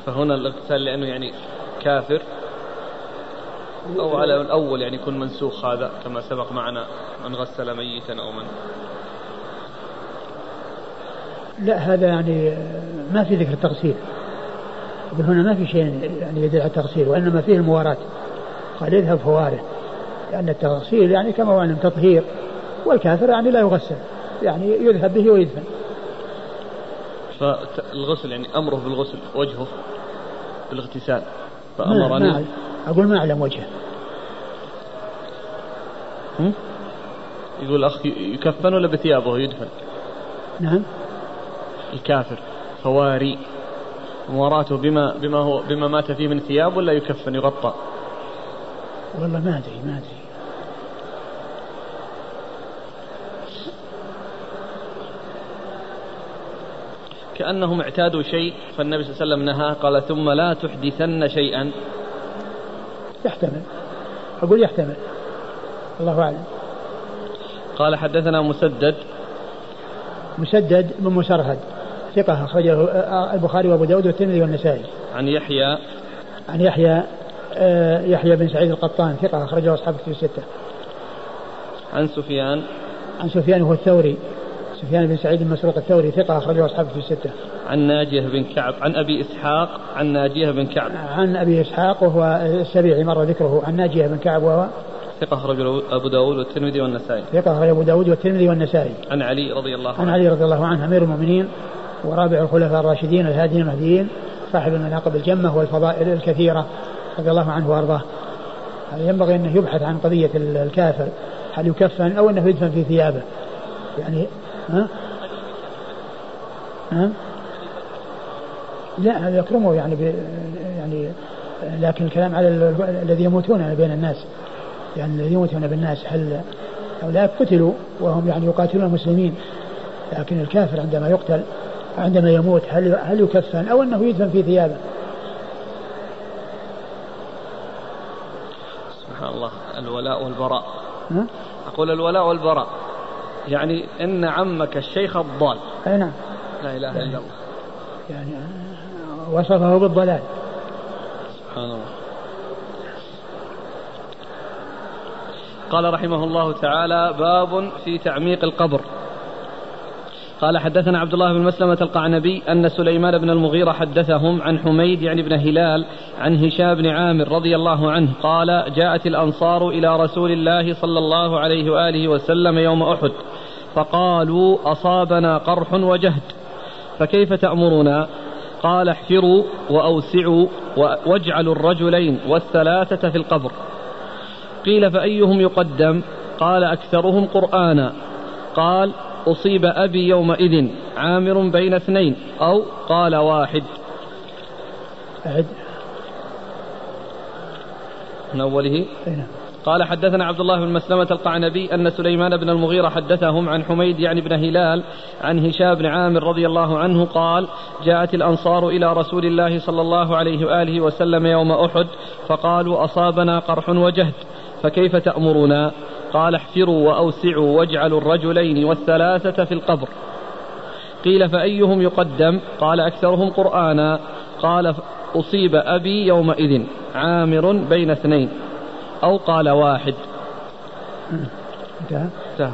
فهنا الاغتسال لأنه يعني كافر. أو على الأول يعني يكون منسوخ هذا كما سبق معنا من غسل ميتا أو من لا هذا يعني ما في ذكر التغسيل. هنا ما في شيء يعني يدل على التغسيل وإنما فيه المواراة قال يذهب فواره لأن التغسيل يعني كما هو تطهير والكافر يعني لا يغسل يعني يذهب به ويدفن. فالغسل يعني أمره بالغسل وجهه بالاغتسال فأمرني. ما أقول ما أعلم وجهه. يقول الأخ يكفن ولا بثيابه يدفن؟ نعم. الكافر فواري مواراته بما بما هو بما مات فيه من ثياب ولا يكفن يغطى؟ والله ما أدري ما أدري. كأنهم اعتادوا شيء فالنبي صلى الله عليه وسلم نهاه قال ثم لا تحدثن شيئا. يحتمل. أقول يحتمل. الله أعلم. قال حدثنا مسدد. مسدد بن مسرهد. ثقة أخرجه البخاري وأبو داود والترمذي والنسائي عن يحيى عن يحيى آه، يحيى بن سعيد القطان ثقة أخرجه أصحاب كتب الستة عن سفيان عن سفيان هو الثوري سفيان بن سعيد المسروق الثوري ثقة أخرجه أصحاب في الستة. عن ناجية بن كعب عن أبي إسحاق عن ناجية بن كعب. عن أبي إسحاق وهو السبيعي مر ذكره عن ناجية بن كعب وهو ثقة أخرجه أبو داود والترمذي والنسائي. ثقة أخرجه أبو داود والترمذي والنسائي. عن علي رضي الله عنه. عن علي رضي الله عنه أمير المؤمنين ورابع الخلفاء الراشدين الهادين المهديين صاحب المناقب الجمة والفضائل الكثيرة رضي الله عنه وأرضاه. ينبغي أنه يبحث عن قضية الكافر هل يكفن أو أنه يدفن في ثيابه يعني ها ها؟ لا هذا يكرمه يعني يعني لكن الكلام على الذي يموتون بين الناس يعني الذي يموتون بالناس هل هؤلاء قتلوا وهم يعني يقاتلون المسلمين لكن الكافر عندما يقتل عندما يموت هل هل يكفن؟ أو أنه يدفن في ثيابه؟ سبحان الله الولاء والبراء؟ أقول الولاء والبراء. يعني إن عمك الشيخ الضال. أي نعم. لا إله إلا الله. يعني وصفه بالضلال. سبحان الله. قال رحمه الله تعالى باب في تعميق القبر. قال حدثنا عبد الله بن مسلمة القعنبي أن سليمان بن المغيرة حدثهم عن حميد يعني بن هلال عن هشام بن عامر رضي الله عنه قال جاءت الأنصار إلى رسول الله صلى الله عليه وآله وسلم يوم أحد فقالوا أصابنا قرح وجهد فكيف تأمرنا؟ قال احفروا وأوسعوا واجعلوا الرجلين والثلاثة في القبر. قيل فأيهم يقدم؟ قال أكثرهم قرآنا. قال أصيب أبي يومئذ عامر بين اثنين أو قال واحد. أعد من أوله؟ نعم. قال حدثنا عبد الله بن مسلمة القعنبي أن سليمان بن المغيرة حدثهم عن حميد يعني بن هلال عن هشام بن عامر رضي الله عنه قال جاءت الأنصار إلى رسول الله صلى الله عليه وآله وسلم يوم أحد فقالوا أصابنا قرح وجهد فكيف تأمرنا؟ قال احفروا وأوسعوا واجعلوا الرجلين والثلاثة في القبر. قيل فأيهم يقدم؟ قال أكثرهم قرآنا. قال أصيب أبي يومئذ عامر بين اثنين أو قال واحد. انتهى. انتهى.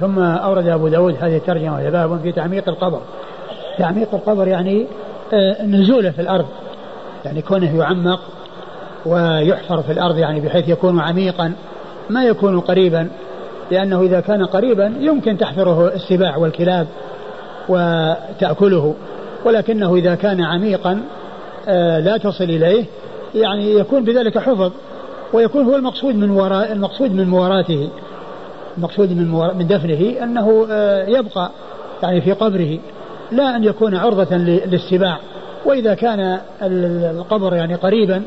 ثم أورد أبو داود هذه الترجمة وهي باب في تعميق القبر. تعميق القبر يعني آه، نزوله في الأرض. يعني كونه يعمق ويحفر في الأرض يعني بحيث يكون عميقا. ما يكون قريبا لأنه إذا كان قريبا يمكن تحفره السباع والكلاب وتأكله. ولكنه إذا كان عميقا آه، لا تصل إليه يعني يكون بذلك حفظ ويكون هو المقصود من وراء المقصود من مواراته المقصود من من دفنه أنه آه، يبقى يعني في قبره لا أن يكون عرضة للسباع. وإذا كان القبر يعني قريبا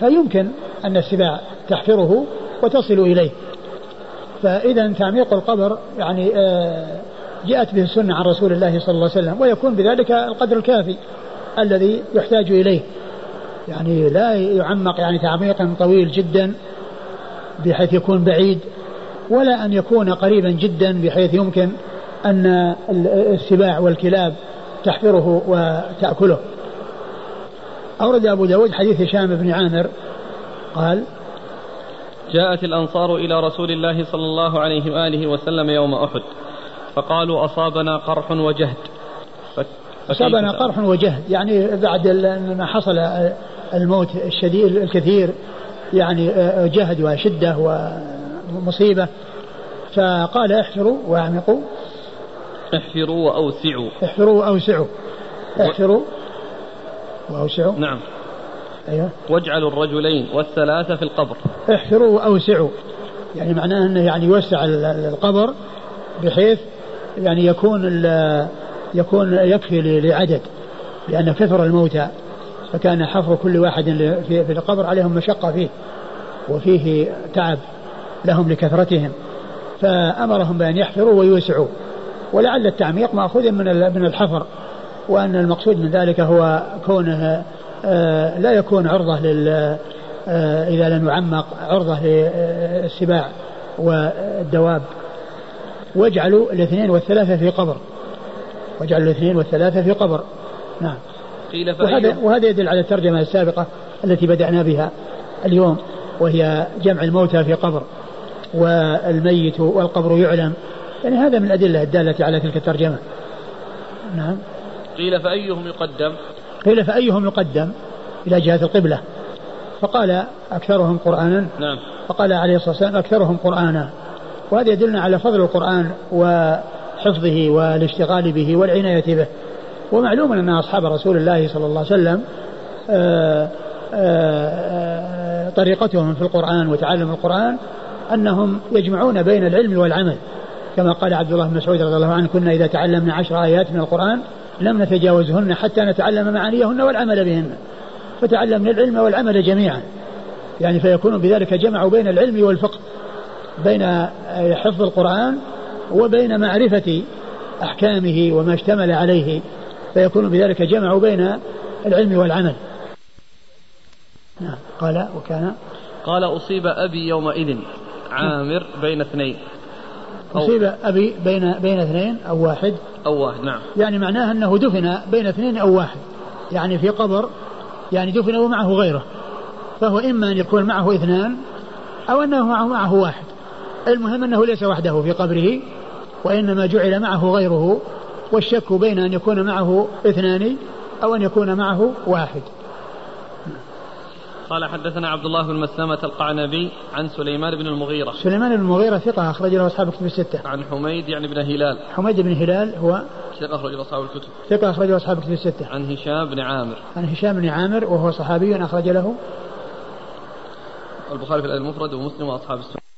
فيمكن أن السباع تحفره وتصل إليه. فإذا تعميق القبر يعني آه، جاءت به السنة عن رسول الله صلى الله عليه وسلم ويكون بذلك القدر الكافي الذي يحتاج إليه. يعني لا يعمق يعني تعميقا طويل جدا بحيث يكون بعيد ولا أن يكون قريبا جدا بحيث يمكن أن السباع والكلاب تحفره وتأكله. أورد أبو داود حديث هشام بن عامر قال جاءت الأنصار إلى رسول الله صلى الله عليه وآله وسلم يوم أحد فقالوا أصابنا قرح وجهد. أصابنا قرح وجهد يعني بعد ما حصل الموت الشديد الكثير يعني آه، جهد وشدة ومصيبة. فقال احفروا وأعمقوا. احفروا وأوسعوا. احفروا وأوسعوا. احفروا وأوسعوا. نعم. أيوه. واجعلوا الرجلين والثلاثة في القبر. احفروا وأوسعوا. يعني معناه أنه يعني يوسع القبر بحيث يعني يكون يكون يكفي لعدد لأن كثر الموتى فكان حفر كل واحد في القبر عليهم مشقة فيه وفيه تعب لهم لكثرتهم. فأمرهم بأن يحفروا ويوسعوا. ولعل التعميق مأخوذ من من الحفر وأن المقصود من ذلك هو كونه لا يكون عرضة لل آه، إذا لم يعمق عرضة للسباع والدواب. واجعلوا الاثنين والثلاثة في قبر. واجعلوا الاثنين والثلاثة في قبر. نعم. قيل وهذا, وهذا يدل على الترجمة السابقة التي بدأنا بها اليوم وهي جمع الموتى في قبر والميت والقبر يعلم. يعني هذا من الأدلة الدالة على تلك الترجمة. نعم. قيل فأيهم يقدم؟ قيل فأيهم يقدم إلى جهة القبلة؟ فقال أكثرهم قرآنا. نعم. فقال عليه الصلاة والسلام أكثرهم قرآنا. وهذا يدلنا على فضل القرآن وحفظه والاشتغال به والعناية به. ومعلوم أن أصحاب رسول الله صلى الله عليه وسلم آآ آه، آآ آه، طريقتهم في القرآن وتعلم القرآن أنهم يجمعون بين العلم والعمل. كما قال عبد الله بن مسعود رضي الله عنه كنا إذا تعلمنا عشر آيات من القرآن لم نتجاوزهن حتى نتعلم معانيهن والعمل بهن فتعلمنا العلم والعمل جميعا. يعني فيكون بذلك جمعوا بين العلم والفقه بين حفظ القرآن وبين معرفة أحكامه وما اشتمل عليه. فيكون بذلك جمعوا بين العلم والعمل. نعم. قال وكان قال أصيب أبي يومئذ عامر بين اثنين. أصيب أبي بين بين اثنين أو واحد. أو واحد نعم. يعني معناه أنه دفن بين اثنين أو واحد. يعني في قبر يعني دفن ومعه غيره. فهو إما أن يكون معه اثنان أو أنه معه, معه واحد. المهم أنه ليس وحده في قبره وإنما جعل معه غيره والشك بين أن يكون معه اثنان أو أن يكون معه واحد. قال حدثنا عبد الله بن مسلمة القعنبي عن سليمان بن المغيرة. سليمان بن المغيرة ثقة أخرج له أصحاب الكتب الستة. عن حميد يعني بن هلال. حميد بن هلال هو ثقة أخرج له أصحاب الكتب. ثقة أخرج له أصحاب الكتب الستة. عن هشام بن عامر. عن هشام بن عامر وهو صحابي أخرج له. البخاري في المفرد ومسلم وأصحاب السنة.